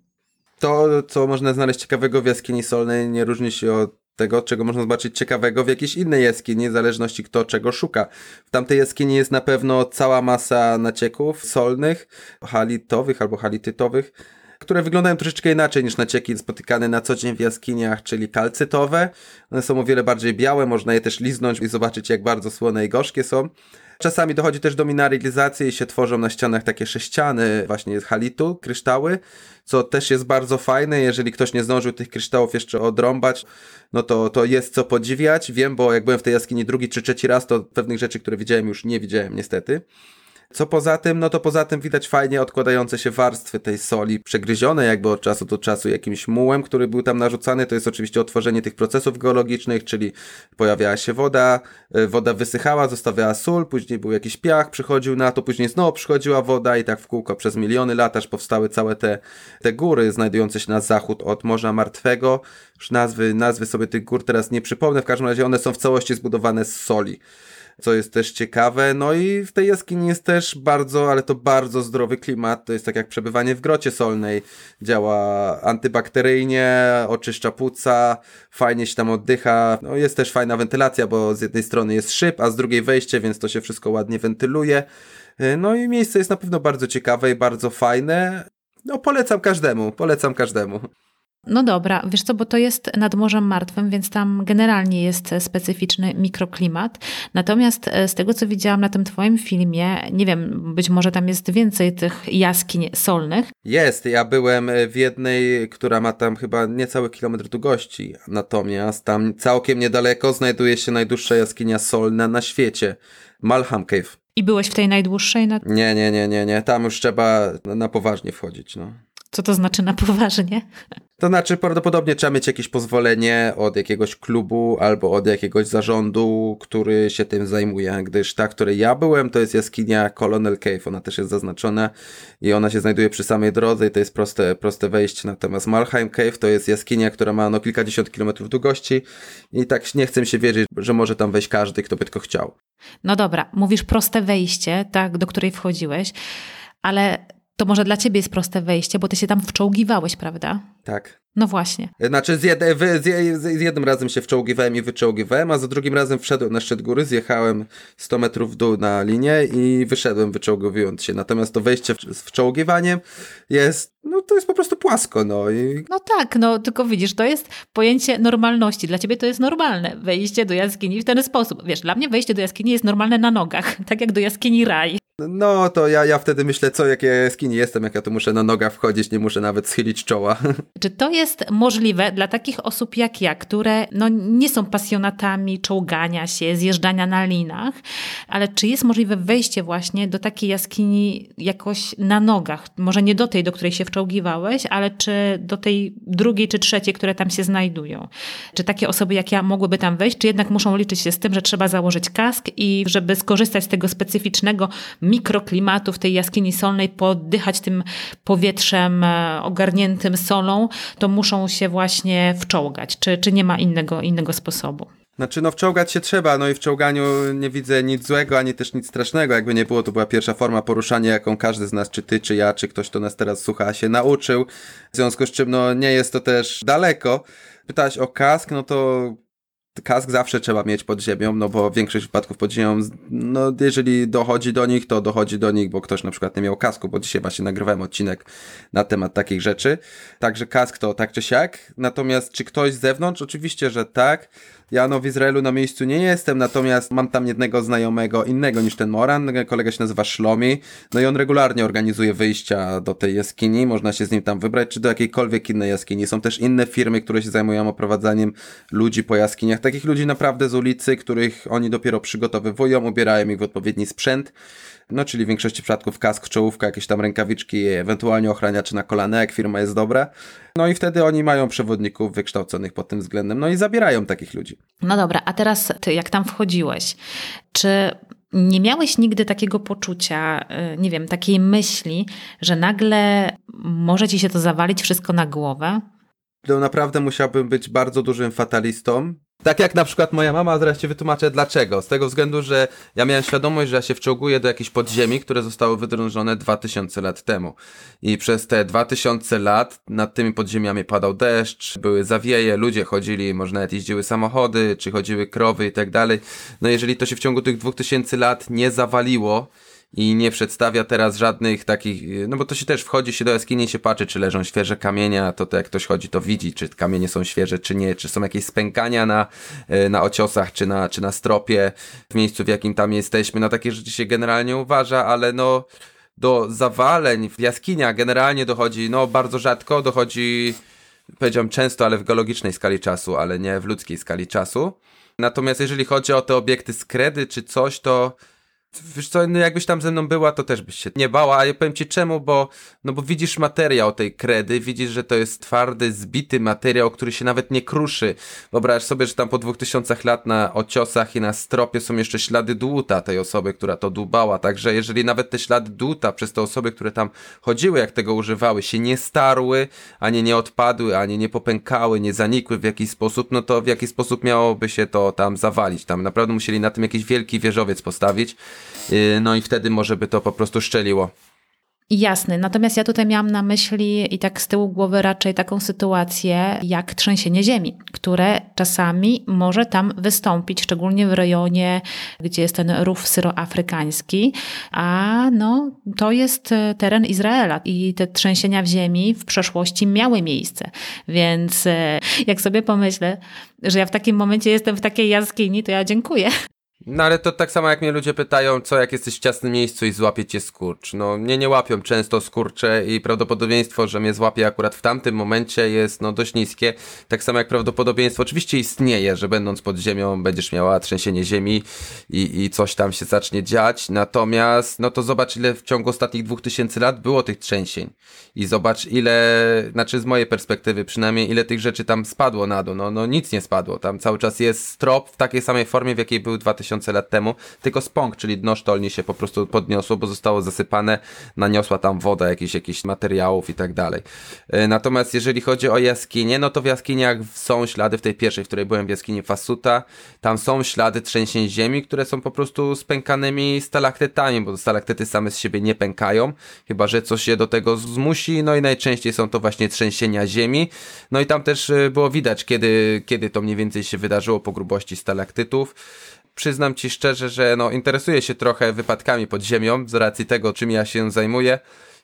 To, co można znaleźć ciekawego w jaskini solnej, nie różni się od tego, czego można zobaczyć ciekawego w jakiejś innej jaskini, w zależności kto czego szuka. W tamtej jaskini jest na pewno cała masa nacieków solnych, halitowych albo halitytowych, które wyglądają troszeczkę inaczej niż nacieki spotykane na co dzień w jaskiniach, czyli kalcytowe. One są o wiele bardziej białe, można je też liznąć i zobaczyć jak bardzo słone i gorzkie są. Czasami dochodzi też do mineralizacji i się tworzą na ścianach takie sześciany właśnie z halitu, kryształy, co też jest bardzo fajne. Jeżeli ktoś nie zdążył tych kryształów jeszcze odrąbać, no to, to jest co podziwiać. Wiem, bo jak byłem w tej jaskini drugi czy trzeci raz, to pewnych rzeczy, które widziałem już nie widziałem niestety. Co poza tym, no to poza tym widać fajnie odkładające się warstwy tej soli, przegryzione jakby od czasu do czasu jakimś mułem, który był tam narzucany. To jest oczywiście otworzenie tych procesów geologicznych, czyli pojawiała się woda, e, woda wysychała, zostawiała sól, później był jakiś piach, przychodził na to, później znowu przychodziła woda i tak w kółko przez miliony lat, aż powstały całe te, te góry znajdujące się na zachód od Morza Martwego. Już nazwy, nazwy sobie tych gór teraz nie przypomnę, w każdym razie one są w całości zbudowane z soli co jest też ciekawe. No i w tej jaskini jest też bardzo, ale to bardzo zdrowy klimat. To jest tak jak przebywanie w grocie solnej. Działa antybakteryjnie, oczyszcza płuca, fajnie się tam oddycha. No jest też fajna wentylacja, bo z jednej strony jest szyb, a z drugiej wejście, więc to się wszystko ładnie wentyluje. No i miejsce jest na pewno bardzo ciekawe i bardzo fajne. No polecam każdemu, polecam każdemu. No dobra, wiesz co, bo to jest nad Morzem Martwym, więc tam generalnie jest specyficzny mikroklimat. Natomiast e, z tego, co widziałam na tym twoim filmie, nie wiem, być może tam jest więcej tych jaskiń solnych. Jest, ja byłem w jednej, która ma tam chyba niecały kilometr długości, natomiast tam całkiem niedaleko znajduje się najdłuższa jaskinia solna na świecie, Malham Cave. I byłeś w tej najdłuższej? Na... Nie, nie, nie, nie, nie, tam już trzeba na poważnie wchodzić, no. Co to znaczy na poważnie? To znaczy, prawdopodobnie trzeba mieć jakieś pozwolenie od jakiegoś klubu albo od jakiegoś zarządu, który się tym zajmuje, gdyż ta, której ja byłem, to jest jaskinia Colonel Cave. Ona też jest zaznaczona i ona się znajduje przy samej drodze i to jest proste, proste wejście. Natomiast Malheim Cave to jest jaskinia, która ma no kilkadziesiąt kilometrów długości i tak nie chcę się wierzyć, że może tam wejść każdy, kto by tylko chciał. No dobra, mówisz proste wejście, tak, do której wchodziłeś, ale to może dla ciebie jest proste wejście, bo ty się tam wczołgiwałeś, prawda? Tak. No właśnie. Znaczy z, jed, z, z, jednym razem się wczołgiwałem i wyczołgiwałem, a za drugim razem wszedłem na szczyt góry, zjechałem 100 metrów w dół na linię i wyszedłem wyczołgowując się. Natomiast to wejście z wczołgiwaniem jest, no to jest po prostu płasko, no i... No tak, no tylko widzisz, to jest pojęcie normalności. Dla ciebie to jest normalne, wejście do jaskini w ten sposób. Wiesz, dla mnie wejście do jaskini jest normalne na nogach, tak jak do jaskini raj. No to ja, ja wtedy myślę, co, jakie jaskini jestem, jak ja tu muszę na nogach wchodzić, nie muszę nawet schylić czoła. Czy to jest możliwe dla takich osób jak ja, które no, nie są pasjonatami czołgania się, zjeżdżania na linach, ale czy jest możliwe wejście właśnie do takiej jaskini jakoś na nogach? Może nie do tej, do której się wczołgiwałeś, ale czy do tej drugiej czy trzeciej, które tam się znajdują? Czy takie osoby jak ja mogłyby tam wejść, czy jednak muszą liczyć się z tym, że trzeba założyć kask i żeby skorzystać z tego specyficznego mikroklimatu w tej jaskini solnej, poddychać tym powietrzem e, ogarniętym solą, to muszą się właśnie wczołgać? Czy, czy nie ma innego, innego sposobu? Znaczy, no wczołgać się trzeba, no i w czołganiu nie widzę nic złego, ani też nic strasznego. Jakby nie było, to była pierwsza forma poruszania, jaką każdy z nas, czy ty, czy ja, czy ktoś, kto nas teraz słucha, się nauczył. W związku z czym, no nie jest to też daleko. Pytałeś o kask, no to kask zawsze trzeba mieć pod ziemią, no bo większość wypadków pod ziemią, no jeżeli dochodzi do nich, to dochodzi do nich, bo ktoś na przykład nie miał kasku, bo dzisiaj właśnie nagrywałem odcinek na temat takich rzeczy. Także kask to tak czy siak. Natomiast czy ktoś z zewnątrz? Oczywiście, że tak. Ja no w Izraelu na miejscu nie jestem, natomiast mam tam jednego znajomego innego niż ten Moran, kolega się nazywa Szlomi, no i on regularnie organizuje wyjścia do tej jaskini, można się z nim tam wybrać, czy do jakiejkolwiek innej jaskini. Są też inne firmy, które się zajmują oprowadzaniem ludzi po jaskiniach, takich ludzi naprawdę z ulicy, których oni dopiero przygotowywują, ubierają ich w odpowiedni sprzęt, no czyli w większości przypadków kask, czołówka, jakieś tam rękawiczki, ewentualnie ochraniacze na kolana, jak firma jest dobra. No i wtedy oni mają przewodników wykształconych pod tym względem, no i zabierają takich ludzi. No dobra, a teraz ty, jak tam wchodziłeś, czy nie miałeś nigdy takiego poczucia, y, nie wiem, takiej myśli, że nagle może ci się to zawalić wszystko na głowę? To naprawdę musiałbym być bardzo dużym fatalistą, tak jak na przykład moja mama, zaraz ci wytłumaczę dlaczego. Z tego względu, że ja miałem świadomość, że ja się wczołguję do jakichś podziemi, które zostały wydrążone 2000 lat temu. I przez te 2000 lat nad tymi podziemiami padał deszcz, były zawieje, ludzie chodzili, może nawet jeździły samochody, czy chodziły krowy i tak dalej. No jeżeli to się w ciągu tych 2000 lat nie zawaliło, i nie przedstawia teraz żadnych takich, no bo to się też wchodzi się do jaskini się patrzy, czy leżą świeże kamienia, to, to jak ktoś chodzi, to widzi, czy kamienie są świeże, czy nie, czy są jakieś spękania na, e, na ociosach, czy na, czy na stropie w miejscu, w jakim tam jesteśmy. No takie rzeczy się generalnie uważa, ale no do zawaleń w jaskiniach generalnie dochodzi, no bardzo rzadko, dochodzi powiedziałem często, ale w geologicznej skali czasu, ale nie w ludzkiej skali czasu. Natomiast jeżeli chodzi o te obiekty z kredy czy coś, to Wiesz co, no jakbyś tam ze mną była, to też byś się nie bała, a ja powiem ci czemu, bo, no bo widzisz materiał tej kredy, widzisz, że to jest twardy, zbity materiał, który się nawet nie kruszy. Wyobraź sobie, że tam po dwóch tysiącach lat na ociosach i na stropie są jeszcze ślady dłuta tej osoby, która to dłubała, także jeżeli nawet te ślady dłuta przez te osoby, które tam chodziły, jak tego używały, się nie starły, ani nie odpadły, ani nie popękały, nie zanikły w jakiś sposób, no to w jaki sposób miałoby się to tam zawalić? Tam naprawdę musieli na tym jakiś wielki wieżowiec postawić, no i wtedy może by to po prostu szczeliło. Jasne, natomiast ja tutaj miałam na myśli i tak z tyłu głowy raczej taką sytuację jak trzęsienie ziemi, które czasami może tam wystąpić, szczególnie w rejonie, gdzie jest ten rów syroafrykański, a no to jest e, teren Izraela i te trzęsienia w ziemi w przeszłości miały miejsce, więc e, jak sobie pomyślę, że ja w takim momencie jestem w takiej jaskini, to ja dziękuję, No ale to tak samo jak mnie ludzie pytają, co jak jesteś w ciasnym miejscu i złapie cię skurcz. No mnie nie łapią często skurcze i prawdopodobieństwo, że mnie złapie akurat w tamtym momencie jest no dość niskie. Tak samo jak prawdopodobieństwo oczywiście istnieje, że będąc pod ziemią będziesz miała trzęsienie ziemi i, i coś tam się zacznie dziać. Natomiast no to zobacz ile w ciągu ostatnich 2000 lat było tych trzęsień. I zobacz ile, znaczy z mojej perspektywy przynajmniej, ile tych rzeczy tam spadło na dół. No, no nic nie spadło. Tam cały czas jest strop w takiej samej formie, w jakiej był 2000 tysiące lat temu, tylko spąk, czyli dno sztolni się po prostu podniosło, bo zostało zasypane, naniosła tam woda jakichś, jakichś materiałów i tak dalej. E, natomiast jeżeli chodzi o jaskinie, no to w jaskiniach są ślady, w tej pierwszej, w której byłem w jaskini Fasuta, tam są ślady trzęsień ziemi, które są po prostu spękanymi stalaktytami, bo stalaktyty same z siebie nie pękają, chyba że coś się do tego zmusi, no i najczęściej są to właśnie trzęsienia ziemi. No i tam też e, było widać, kiedy, kiedy to mniej więcej się wydarzyło po grubości stalaktytów przyznam ci szczerze, że no, interesuję się trochę wypadkami pod ziemią z racji tego, czym ja się zajmuję.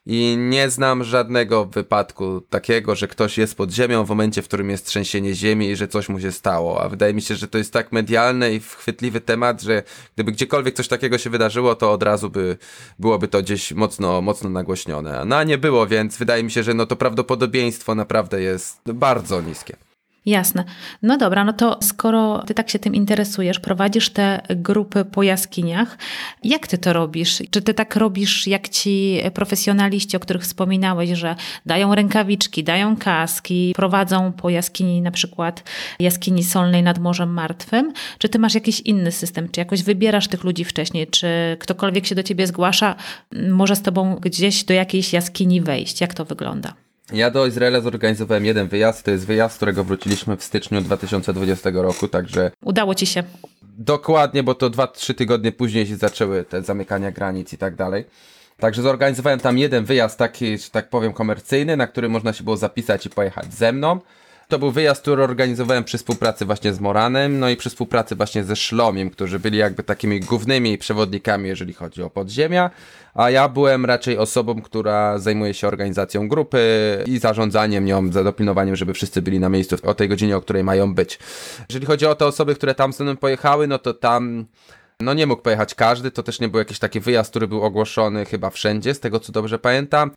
I nie znam żadnego wypadku takiego, że ktoś jest pod ziemią w momencie, w którym jest trzęsienie ziemi i że coś mu się stało. A wydaje mi się, że to jest tak medialny i chwytliwy temat, że gdyby gdziekolwiek coś takiego się wydarzyło, to od razu by byłoby to gdzieś mocno, mocno nagłośnione. No a nie było, więc wydaje mi się, że no to prawdopodobieństwo naprawdę jest bardzo niskie. Jasne. No dobra, no to skoro ty tak się tym interesujesz, prowadzisz te grupy po jaskiniach, jak ty to robisz? Czy ty tak robisz jak ci profesjonaliści, o których wspominałeś, że dają rękawiczki, dają kaski, prowadzą po jaskini na przykład jaskini solnej nad Morzem Martwym? Czy ty masz jakiś inny system? Czy jakoś wybierasz tych ludzi wcześniej? Czy ktokolwiek się do ciebie zgłasza, może z tobą gdzieś do jakiejś jaskini wejść? Jak to wygląda? Ja do Izraela zorganizowałem jeden wyjazd. To jest wyjazd, z którego wróciliśmy w styczniu 2020 roku, także. Udało ci się. Dokładnie, bo to 2-3 tygodnie później się zaczęły te zamykania granic i tak dalej. Także zorganizowałem tam jeden wyjazd taki, że tak powiem, komercyjny, na który można się było zapisać i pojechać ze mną. To był wyjazd, który organizowałem przy współpracy właśnie z Moranem, no i przy współpracy właśnie ze Szlomiem, którzy byli jakby takimi głównymi przewodnikami, jeżeli chodzi o podziemia, a ja byłem raczej osobą, która zajmuje się organizacją grupy i zarządzaniem nią, za dopilnowaniem, żeby wszyscy byli na miejscu o tej godzinie, o której mają być. Jeżeli chodzi o te osoby, które tam ze mną pojechały, no to tam no nie mógł pojechać każdy, to też nie był jakiś taki wyjazd, który był ogłoszony chyba wszędzie, z tego co dobrze pamiętam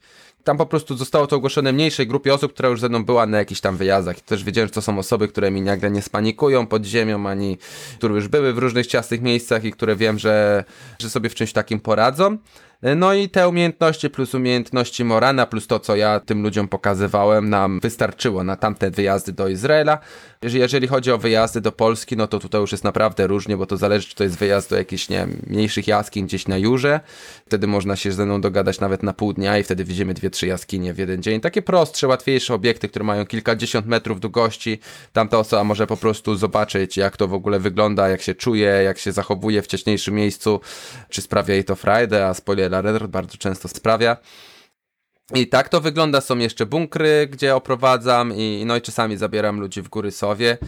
tam po prostu zostało to ogłoszone mniejszej grupie osób, która już ze mną była na jakichś tam wyjazdach. I też wiedziałem, że to są osoby, które mi nagle nie spanikują pod ziemią, ani które już były w różnych ciasnych miejscach i które wiem, że, że sobie w czymś takim poradzą. No i te umiejętności plus umiejętności Morana, plus to, co ja tym ludziom pokazywałem, nam wystarczyło na tamte wyjazdy do Izraela. Jeżeli chodzi o wyjazdy do Polski, no to tutaj już jest naprawdę różnie, bo to zależy, czy to jest wyjazd do jakichś, nie wiem, mniejszych jaskiń gdzieś na Jurze. Wtedy można się ze mną dogadać nawet na pół dnia i wtedy widzimy dwie, trzy jaskinie w jeden dzień. Takie prostsze, łatwiejsze obiekty, które mają kilkadziesiąt metrów długości. Tamta osoba może po prostu zobaczyć, jak to w ogóle wygląda, jak się czuje, jak się zachowuje w wcześniejszym miejscu, czy sprawia jej to frajdę, a spoiler alert bardzo często sprawia. I tak to wygląda. Są jeszcze bunkry, gdzie oprowadzam i no i czasami zabieram ludzi w góry Sowie.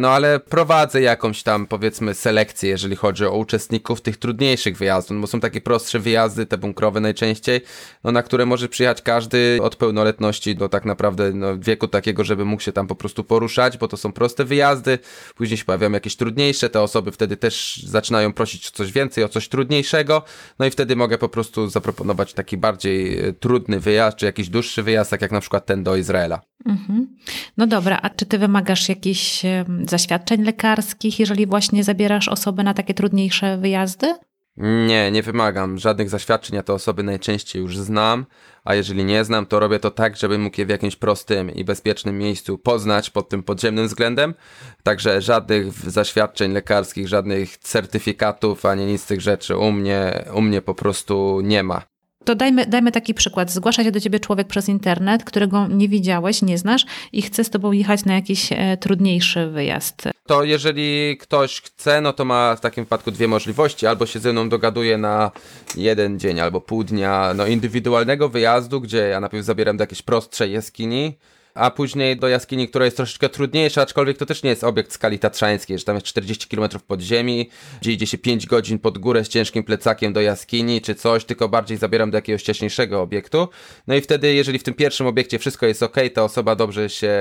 No ale prowadzę jakąś tam powiedzmy selekcję, jeżeli chodzi o uczestników tych trudniejszych wyjazdów, no bo są takie prostsze wyjazdy, te bunkrowe najczęściej, no na które może przyjechać każdy od pełnoletności do tak naprawdę no, wieku takiego, żeby mógł się tam po prostu poruszać, bo to są proste wyjazdy. Później się pojawiają jakieś trudniejsze, te osoby wtedy też zaczynają prosić o coś więcej, o coś trudniejszego. No i wtedy mogę po prostu zaproponować taki bardziej e, trudny wyjazd wyjazd, czy jakiś dłuższy wyjazd, tak jak na przykład ten do Izraela. Mhm. No dobra, a czy ty wymagasz jakichś zaświadczeń lekarskich, jeżeli właśnie zabierasz osoby na takie trudniejsze wyjazdy? Nie, nie wymagam żadnych zaświadczeń, ja te osoby najczęściej już znam, a jeżeli nie znam, to robię to tak, żebym mógł je w jakimś prostym i bezpiecznym miejscu poznać pod tym podziemnym względem. Także żadnych zaświadczeń lekarskich, żadnych certyfikatów, ani nic z tych rzeczy u mnie, u mnie po prostu nie ma. To dajmy, dajmy taki przykład. Zgłasza się do ciebie człowiek przez internet, którego nie widziałeś, nie znasz i chce z tobą jechać na jakiś e, trudniejszy wyjazd. To jeżeli ktoś chce, no to ma w takim wypadku dwie możliwości. Albo się ze mną dogaduje na jeden dzień albo pół dnia no, indywidualnego wyjazdu, gdzie ja najpierw zabieram do jakiejś prostszej jaskini, a później do jaskini, która jest troszeczkę trudniejsza, aczkolwiek to też nie jest obiekt skali tatrzańskiej, że tam jest 40 km pod ziemi, gdzie idzie się 5 godzin pod górę z ciężkim plecakiem do jaskini czy coś, tylko bardziej zabieram do jakiegoś wcześniejszego obiektu. No i wtedy, jeżeli w tym pierwszym obiekcie wszystko jest ok, ta osoba dobrze się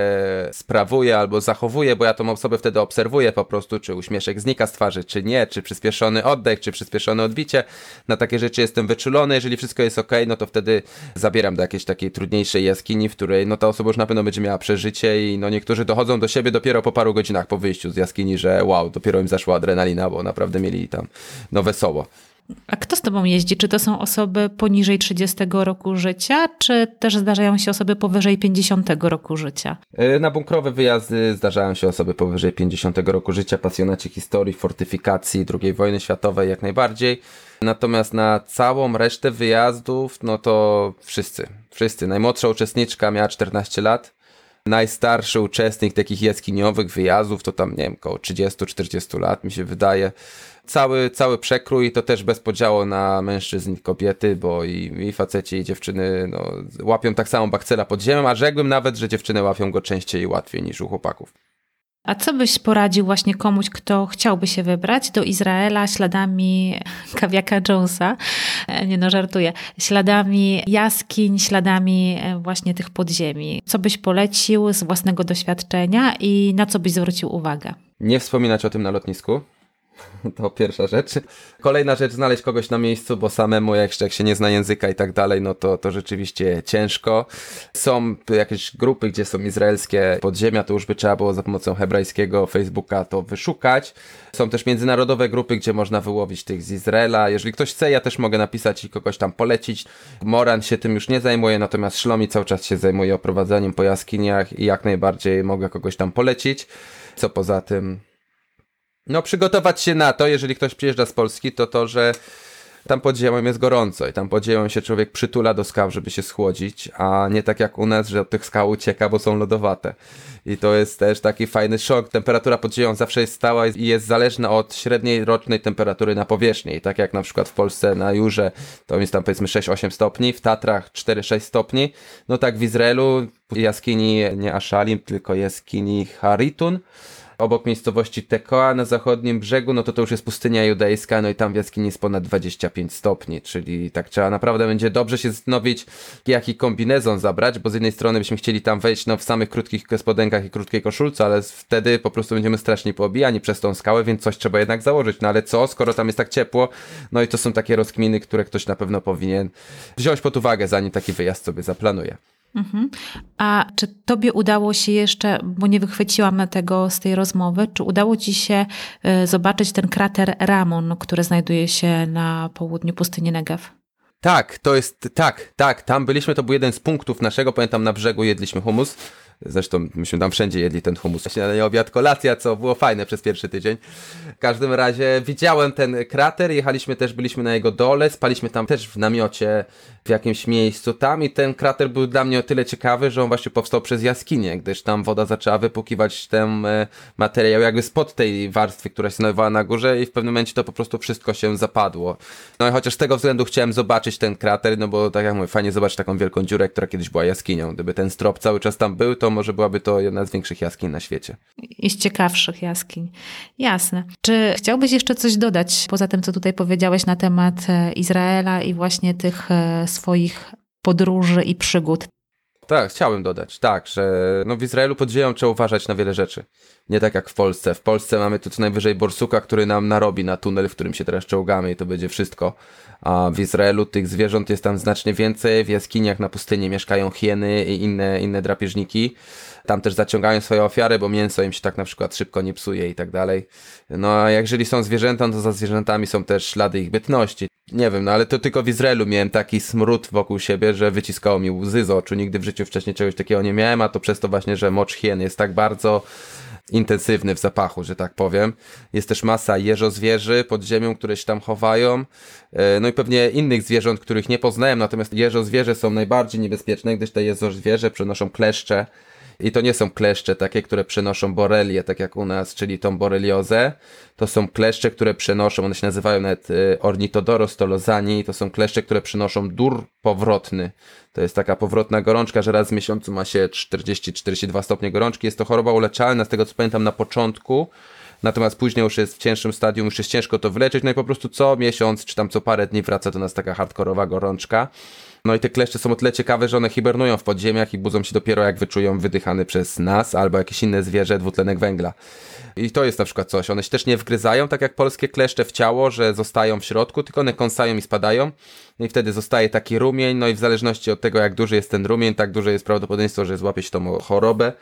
sprawuje albo zachowuje, bo ja tą osobę wtedy obserwuję po prostu, czy uśmieszek znika z twarzy, czy nie, czy przyspieszony oddech, czy przyspieszone odbicie. Na takie rzeczy jestem wyczulony. Jeżeli wszystko jest ok, no to wtedy zabieram do jakiejś takiej trudniejszej jaskini, w której no ta osoba już na pewno będzie miała przeżycie i no niektórzy dochodzą do siebie dopiero po paru godzinach po wyjściu z jaskini, że wow, dopiero im zaszła adrenalina, bo naprawdę mieli tam no wesoło. A kto z tobą jeździ? Czy to są osoby poniżej 30 roku życia, czy też zdarzają się osoby powyżej 50 roku życia? E, na bunkrowe wyjazdy zdarzają się osoby powyżej 50 roku życia, pasjonaci historii, fortyfikacji II wojny światowej jak najbardziej. Natomiast na całą resztę wyjazdów, no to wszyscy, wszyscy. Najmłodsza uczestniczka miała 14 lat. Najstarszy uczestnik takich jaskiniowych wyjazdów to tam, nie wiem, około 30-40 lat mi się wydaje cały, cały przekrój to też bez podziału na mężczyzn i kobiety, bo i, i faceci i dziewczyny no, łapią tak samo bakcela pod ziemią, a rzekłbym nawet, że dziewczyny łapią go częściej i łatwiej niż u chłopaków. A co byś poradził właśnie komuś, kto chciałby się wybrać do Izraela śladami kawiaka Jonesa? E, nie no, żartuję. Śladami jaskiń, śladami e, właśnie tych podziemi. Co byś polecił z własnego doświadczenia i na co byś zwrócił uwagę? Nie wspominać o tym na lotnisku. To pierwsza rzecz. Kolejna rzecz, znaleźć kogoś na miejscu, bo samemu jak, jak się nie zna języka i tak dalej, no to, to rzeczywiście ciężko. Są jakieś grupy, gdzie są izraelskie podziemia, to już by trzeba było za pomocą hebrajskiego Facebooka to wyszukać. Są też międzynarodowe grupy, gdzie można wyłowić tych z Izraela. Jeżeli ktoś chce, ja też mogę napisać i kogoś tam polecić. Moran się tym już nie zajmuje, natomiast Szlomi cały czas się zajmuje oprowadzaniem po jaskiniach i jak najbardziej mogę kogoś tam polecić. Co poza tym, no, przygotować się na to, jeżeli ktoś przyjeżdża z Polski, to to, że tam pod ziemią jest gorąco i tam pod ziemią się człowiek przytula do skał, żeby się schłodzić, a nie tak jak u nas, że od tych skał ucieka, bo są lodowate. I to jest też taki fajny szok. Temperatura pod ziemią zawsze jest stała i jest zależna od średniej rocznej temperatury na powierzchni. Tak jak na przykład w Polsce na Jurze to jest tam powiedzmy 6-8 stopni, w Tatrach 4-6 stopni. No tak w Izraelu jaskini nie Ashalim, tylko jaskini Haritun obok miejscowości Tekoa na zachodnim brzegu, no to to już jest pustynia judejska, no i tam w jaskini jest ponad 25 stopni, czyli tak trzeba naprawdę będzie dobrze się zastanowić, jaki kombinezon zabrać, bo z jednej strony byśmy chcieli tam wejść no, w samych krótkich spodenkach i krótkiej koszulce, ale wtedy po prostu będziemy strasznie poobijani przez tą skałę, więc coś trzeba jednak założyć, no ale co, skoro tam jest tak ciepło, no i to są takie rozkminy, które ktoś na pewno powinien wziąć pod uwagę, zanim taki wyjazd sobie zaplanuje. Mhm. A czy tobie udało się jeszcze, bo nie wychwyciłam tego z tej rozmowy, czy udało ci się y, zobaczyć ten krater Ramon, który znajduje się na południu pustyni Negev? Tak, to jest, tak, tak, tam byliśmy, to był jeden z punktów naszego, pamiętam na brzegu jedliśmy humus, Zresztą myśmy tam wszędzie jedli ten humus. Śniadanie, obiad, kolacja, co było fajne przez pierwszy tydzień. W każdym razie widziałem ten krater, jechaliśmy też, byliśmy na jego dole, spaliśmy tam też w namiocie w jakimś miejscu tam i ten krater był dla mnie o tyle ciekawy, że on właśnie powstał przez jaskinię, gdyż tam woda zaczęła wypukiwać ten e, materiał jakby spod tej warstwy, która się znajdowała na górze i w pewnym momencie to po prostu wszystko się zapadło. No i chociaż z tego względu chciałem zobaczyć ten krater, no bo tak jak mówię, fajnie zobaczyć taką wielką dziurę, która kiedyś była jaskinią. Gdyby ten strop cały czas tam był, to może byłaby to jedna z większych jaskiń na świecie. I z ciekawszych jaskiń. Jasne. Czy chciałbyś jeszcze coś dodać, poza tym, co tutaj powiedziałeś na temat e, Izraela i właśnie tych e, swoich podróży i przygód? Tak, chciałem dodać, tak, że no w Izraelu pod trzeba uważać na wiele rzeczy. Nie tak jak w Polsce. W Polsce mamy tu co najwyżej borsuka, który nam narobi na tunel, w którym się teraz czołgamy i to będzie wszystko. A w Izraelu tych zwierząt jest tam znacznie więcej. W jaskiniach na pustyni mieszkają hieny i inne, inne drapieżniki. Tam też zaciągają swoje ofiary, bo mięso im się tak na przykład szybko nie psuje i tak dalej. No a jeżeli są zwierzęta, to za zwierzętami są też ślady ich bytności. Nie wiem, no ale to tylko w Izraelu miałem taki smród wokół siebie, że wyciskało mi łzy z oczu. Nigdy w życiu wcześniej czegoś takiego nie miałem, a to przez to właśnie, że mocz hien jest tak bardzo intensywny w zapachu, że tak powiem. Jest też masa jeżozwierzy pod ziemią, które się tam chowają. E, no i pewnie innych zwierząt, których nie poznałem, natomiast jeżozwierze są najbardziej niebezpieczne, gdyż te jeżozwierzę przenoszą kleszcze I to nie są kleszcze takie, które przenoszą borelię, tak jak u nas, czyli tą boreliozę. To są kleszcze, które przenoszą, one się nazywają nawet y, ornitodoros tolozani, to są kleszcze, które przenoszą dur powrotny. To jest taka powrotna gorączka, że raz w miesiącu ma się 40-42 stopnie gorączki. Jest to choroba uleczalna, z tego co pamiętam na początku. Natomiast później już jest w cięższym stadium, już jest ciężko to wyleczyć. No i po prostu co miesiąc, czy tam co parę dni wraca do nas taka hardkorowa gorączka. No i te kleszcze są o tyle ciekawe, że one hibernują w podziemiach i budzą się dopiero jak wyczują wydychany przez nas albo jakieś inne zwierzę dwutlenek węgla. I to jest na przykład coś. One się też nie wgryzają, tak jak polskie kleszcze w ciało, że zostają w środku, tylko one kąsają i spadają. I wtedy zostaje taki rumień, no i w zależności od tego, jak duży jest ten rumień, tak duże jest prawdopodobieństwo, że złapie się tą chorobę.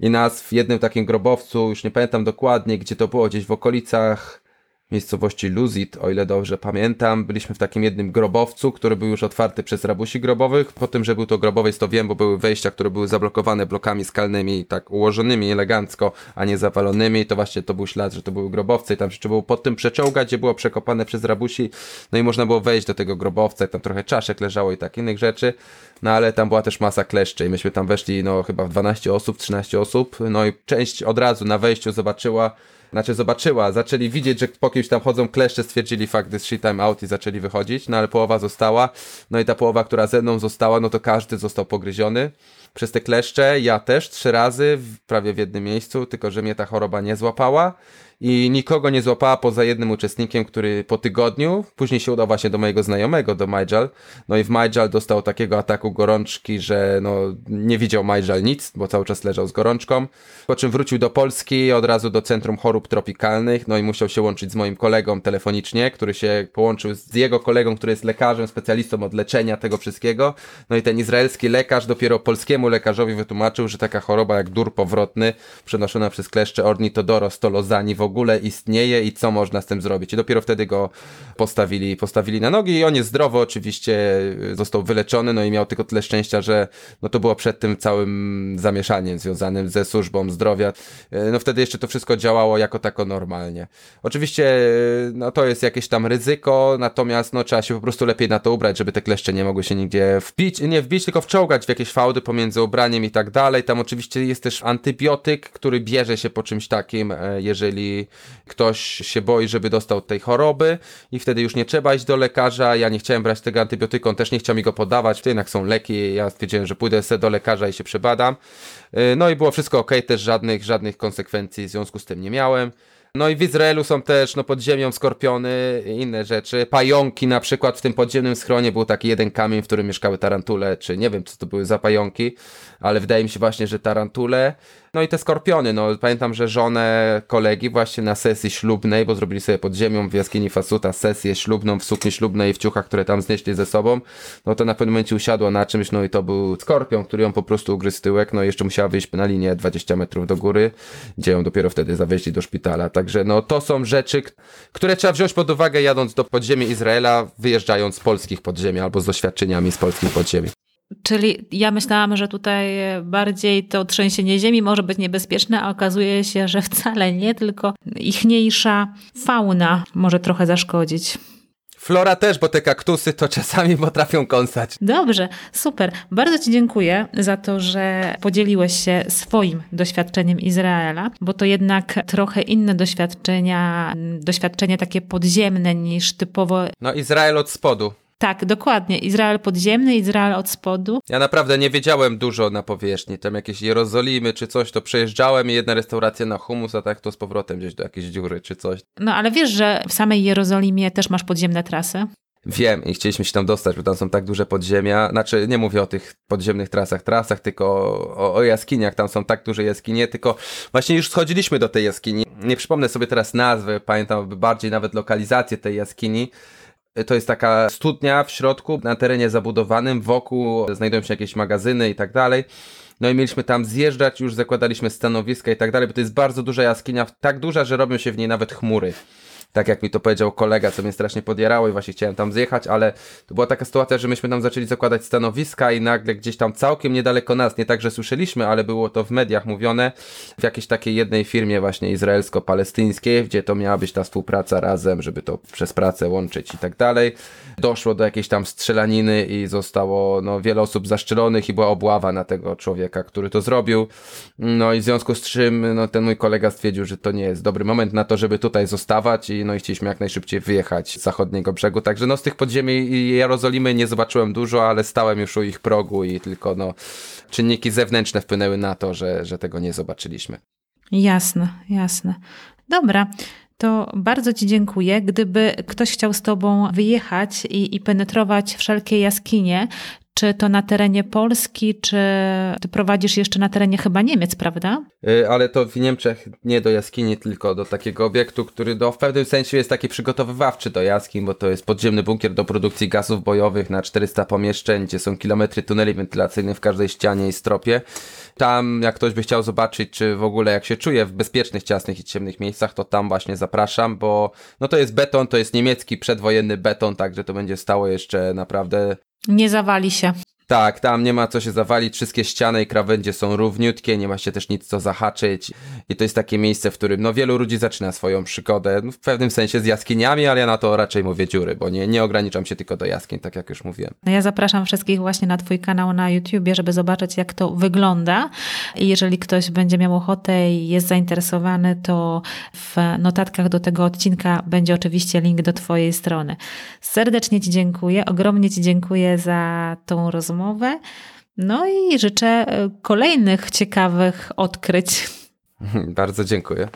I nas w jednym takim grobowcu, już nie pamiętam dokładnie, gdzie to było, gdzieś w okolicach miejscowości Luzit, o ile dobrze pamiętam. Byliśmy w takim jednym grobowcu, który był już otwarty przez rabusi grobowych. Po tym, że był to grobowiec, to wiem, bo były wejścia, które były zablokowane blokami skalnymi, tak ułożonymi elegancko, a nie zawalonymi. To właśnie to był ślad, że to były grobowce i tam się trzeba było pod tym przeciągać, gdzie było przekopane przez rabusi. No i można było wejść do tego grobowca, i tam trochę czaszek leżało i tak innych rzeczy. No ale tam była też masa kleszczy i myśmy tam weszli, no chyba w 12 osób, 13 osób. No i część od razu na wejściu zobaczyła, znaczy zobaczyła, zaczęli widzieć, że po kimś tam chodzą kleszcze, stwierdzili fakt, this shit time out i zaczęli wychodzić, no ale połowa została, no i ta połowa, która ze mną została, no to każdy został pogryziony przez te kleszcze, ja też trzy razy, w, prawie w jednym miejscu, tylko że mnie ta choroba nie złapała i nikogo nie złapała poza jednym uczestnikiem, który po tygodniu, później się udał właśnie do mojego znajomego, do Majal, no i w Majal dostał takiego ataku gorączki, że no nie widział Majal nic, bo cały czas leżał z gorączką, po czym wrócił do Polski, od razu do Centrum Chorób Tropikalnych, no i musiał się łączyć z moim kolegą telefonicznie, który się połączył z jego kolegą, który jest lekarzem, specjalistą od leczenia tego wszystkiego, no i ten izraelski lekarz dopiero polskiemu lekarzowi wytłumaczył, że taka choroba jak dur powrotny, przenoszona przez kleszcze ornitodoros tolozani w ogóle istnieje i co można z tym zrobić. I dopiero wtedy go postawili, postawili na nogi i on jest zdrowo, oczywiście został wyleczony, no i miał tylko tyle szczęścia, że no to było przed tym całym zamieszaniem związanym ze służbą zdrowia. No wtedy jeszcze to wszystko działało jako tako normalnie. Oczywiście no to jest jakieś tam ryzyko, natomiast no trzeba się po prostu lepiej na to ubrać, żeby te kleszcze nie mogły się nigdzie wbić, nie wbić, tylko wczołgać w jakieś fałdy pomiędzy ubraniem i tak dalej. Tam oczywiście jest też antybiotyk, który bierze się po czymś takim, e, jeżeli ktoś się boi, żeby dostał tej choroby i wtedy już nie trzeba iść do lekarza. Ja nie chciałem brać tego antybiotyku, on też nie chciał mi go podawać. Jednak są leki. Ja stwierdziłem, że pójdę sobie do lekarza i się przebadam. Y, no i było wszystko ok, też żadnych, żadnych konsekwencji w związku z tym nie miałem. No i w Izraelu są też no, pod ziemią skorpiony i inne rzeczy. Pająki na przykład w tym podziemnym schronie był taki jeden kamień, w którym mieszkały tarantule, czy nie wiem co to były za pająki, ale wydaje mi się właśnie, że tarantule. No i te skorpiony, no pamiętam, że żonę kolegi właśnie na sesji ślubnej, bo zrobili sobie pod ziemią w jaskini Fasuta sesję ślubną w sukni ślubnej i w ciuchach, które tam znieśli ze sobą, no to na pewnym momencie usiadła na czymś, no i to był skorpion, który ją po prostu ugryzł tyłek, no i jeszcze musiała wyjść na linię 20 metrów do góry, gdzie ją dopiero wtedy zawieźli do szpitala. Także no to są rzeczy, które trzeba wziąć pod uwagę jadąc do podziemi Izraela, wyjeżdżając z polskich podziemi albo z doświadczeniami z polskich podziemi. Czyli ja myślałam, że tutaj bardziej to trzęsienie ziemi może być niebezpieczne, a okazuje się, że wcale nie, tylko ichniejsza fauna może trochę zaszkodzić. Flora też, bo te kaktusy to czasami potrafią kąsać. Dobrze, super. Bardzo Ci dziękuję za to, że podzieliłeś się swoim doświadczeniem Izraela, bo to jednak trochę inne doświadczenia, doświadczenie takie podziemne niż typowo. No, Izrael od spodu. Tak, dokładnie. Izrael podziemny, Izrael od spodu. Ja naprawdę nie wiedziałem dużo na powierzchni. Tam jakieś Jerozolimy czy coś, to przejeżdżałem i jedna restauracja na humus, a tak to z powrotem gdzieś do jakiejś dziury czy coś. No ale wiesz, że w samej Jerozolimie też masz podziemne trasy? Wiem i chcieliśmy się tam dostać, bo tam są tak duże podziemia. Znaczy, nie mówię o tych podziemnych trasach, trasach, tylko o, o, jaskiniach. Tam są tak duże jaskinie, tylko właśnie już schodziliśmy do tej jaskini. Nie przypomnę sobie teraz nazwy, pamiętam bardziej nawet lokalizację tej jaskini to jest taka studnia w środku, na terenie zabudowanym, wokół znajdują się jakieś magazyny i tak dalej. No i mieliśmy tam zjeżdżać, już zakładaliśmy stanowiska i tak dalej, bo to jest bardzo duża jaskinia, tak duża, że robią się w niej nawet chmury tak jak mi to powiedział kolega, co mnie strasznie podjerało i właśnie chciałem tam zjechać, ale to była taka sytuacja, że myśmy tam zaczęli zakładać stanowiska i nagle gdzieś tam całkiem niedaleko nas, nie tak, że słyszeliśmy, ale było to w mediach mówione, w jakiejś takiej jednej firmie właśnie izraelsko-palestyńskiej, gdzie to miała być ta współpraca razem, żeby to przez pracę łączyć i tak dalej. Doszło do jakiejś tam strzelaniny i zostało no, wiele osób zaszczelonych i była obława na tego człowieka, który to zrobił. No i w związku z czym no, ten mój kolega stwierdził, że to nie jest dobry moment na to, żeby tutaj zostawać i no i chcieliśmy jak najszybciej wyjechać z zachodniego brzegu. Także no z tych podziemi Jerozolimy nie zobaczyłem dużo, ale stałem już u ich progu i tylko no czynniki zewnętrzne wpłynęły na to, że, że tego nie zobaczyliśmy. Jasne, jasne. Dobra, to bardzo Ci dziękuję. Gdyby ktoś chciał z Tobą wyjechać i, i penetrować wszelkie jaskinie, czy to na terenie Polski, czy ty prowadzisz jeszcze na terenie chyba Niemiec, prawda? Yy, ale to w Niemczech nie do jaskini, tylko do takiego obiektu, który do, w pewnym sensie jest taki przygotowywawczy do jaskiń, bo to jest podziemny bunkier do produkcji gazów bojowych na 400 pomieszczeń, gdzie są kilometry tuneli wentylacyjnych w każdej ścianie i stropie. Tam, jak ktoś by chciał zobaczyć, czy w ogóle jak się czuje w bezpiecznych, ciasnych i ciemnych miejscach, to tam właśnie zapraszam, bo no to jest beton, to jest niemiecki przedwojenny beton, także to będzie stało jeszcze naprawdę nie zawali się. Tak, tam nie ma co się zawalić, wszystkie ściany i krawędzie są równiutkie, nie ma się też nic co zahaczyć i to jest takie miejsce, w którym no wielu ludzi zaczyna swoją przygodę, no, w pewnym sensie z jaskiniami, ale ja na to raczej mówię dziury, bo nie, nie ograniczam się tylko do jaskiń, tak jak już mówiłem. No ja zapraszam wszystkich właśnie na twój kanał na YouTubie, żeby zobaczyć jak to wygląda i jeżeli ktoś będzie miał ochotę i jest zainteresowany, to w notatkach do tego odcinka będzie oczywiście link do twojej strony. Serdecznie ci dziękuję, ogromnie ci dziękuję za tą rozmowę rozmowę. No i życzę e, kolejnych ciekawych odkryć. Bardzo dziękuję.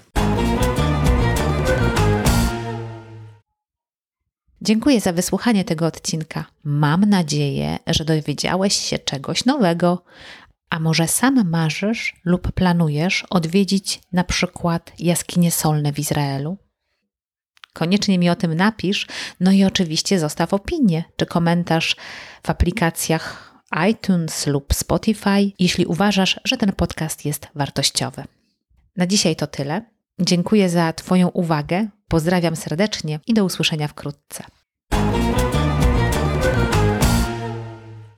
Dziękuję za wysłuchanie tego odcinka. Mam nadzieję, że dowiedziałeś się czegoś nowego. A może sam marzysz lub planujesz odwiedzić na przykład jaskinie solne w Izraelu? Koniecznie mi o tym napisz, no i oczywiście zostaw opinię czy komentarz w aplikacjach iTunes lub Spotify, jeśli uważasz, że ten podcast jest wartościowy. Na dzisiaj to tyle. Dziękuję za Twoją uwagę, pozdrawiam serdecznie i do usłyszenia wkrótce.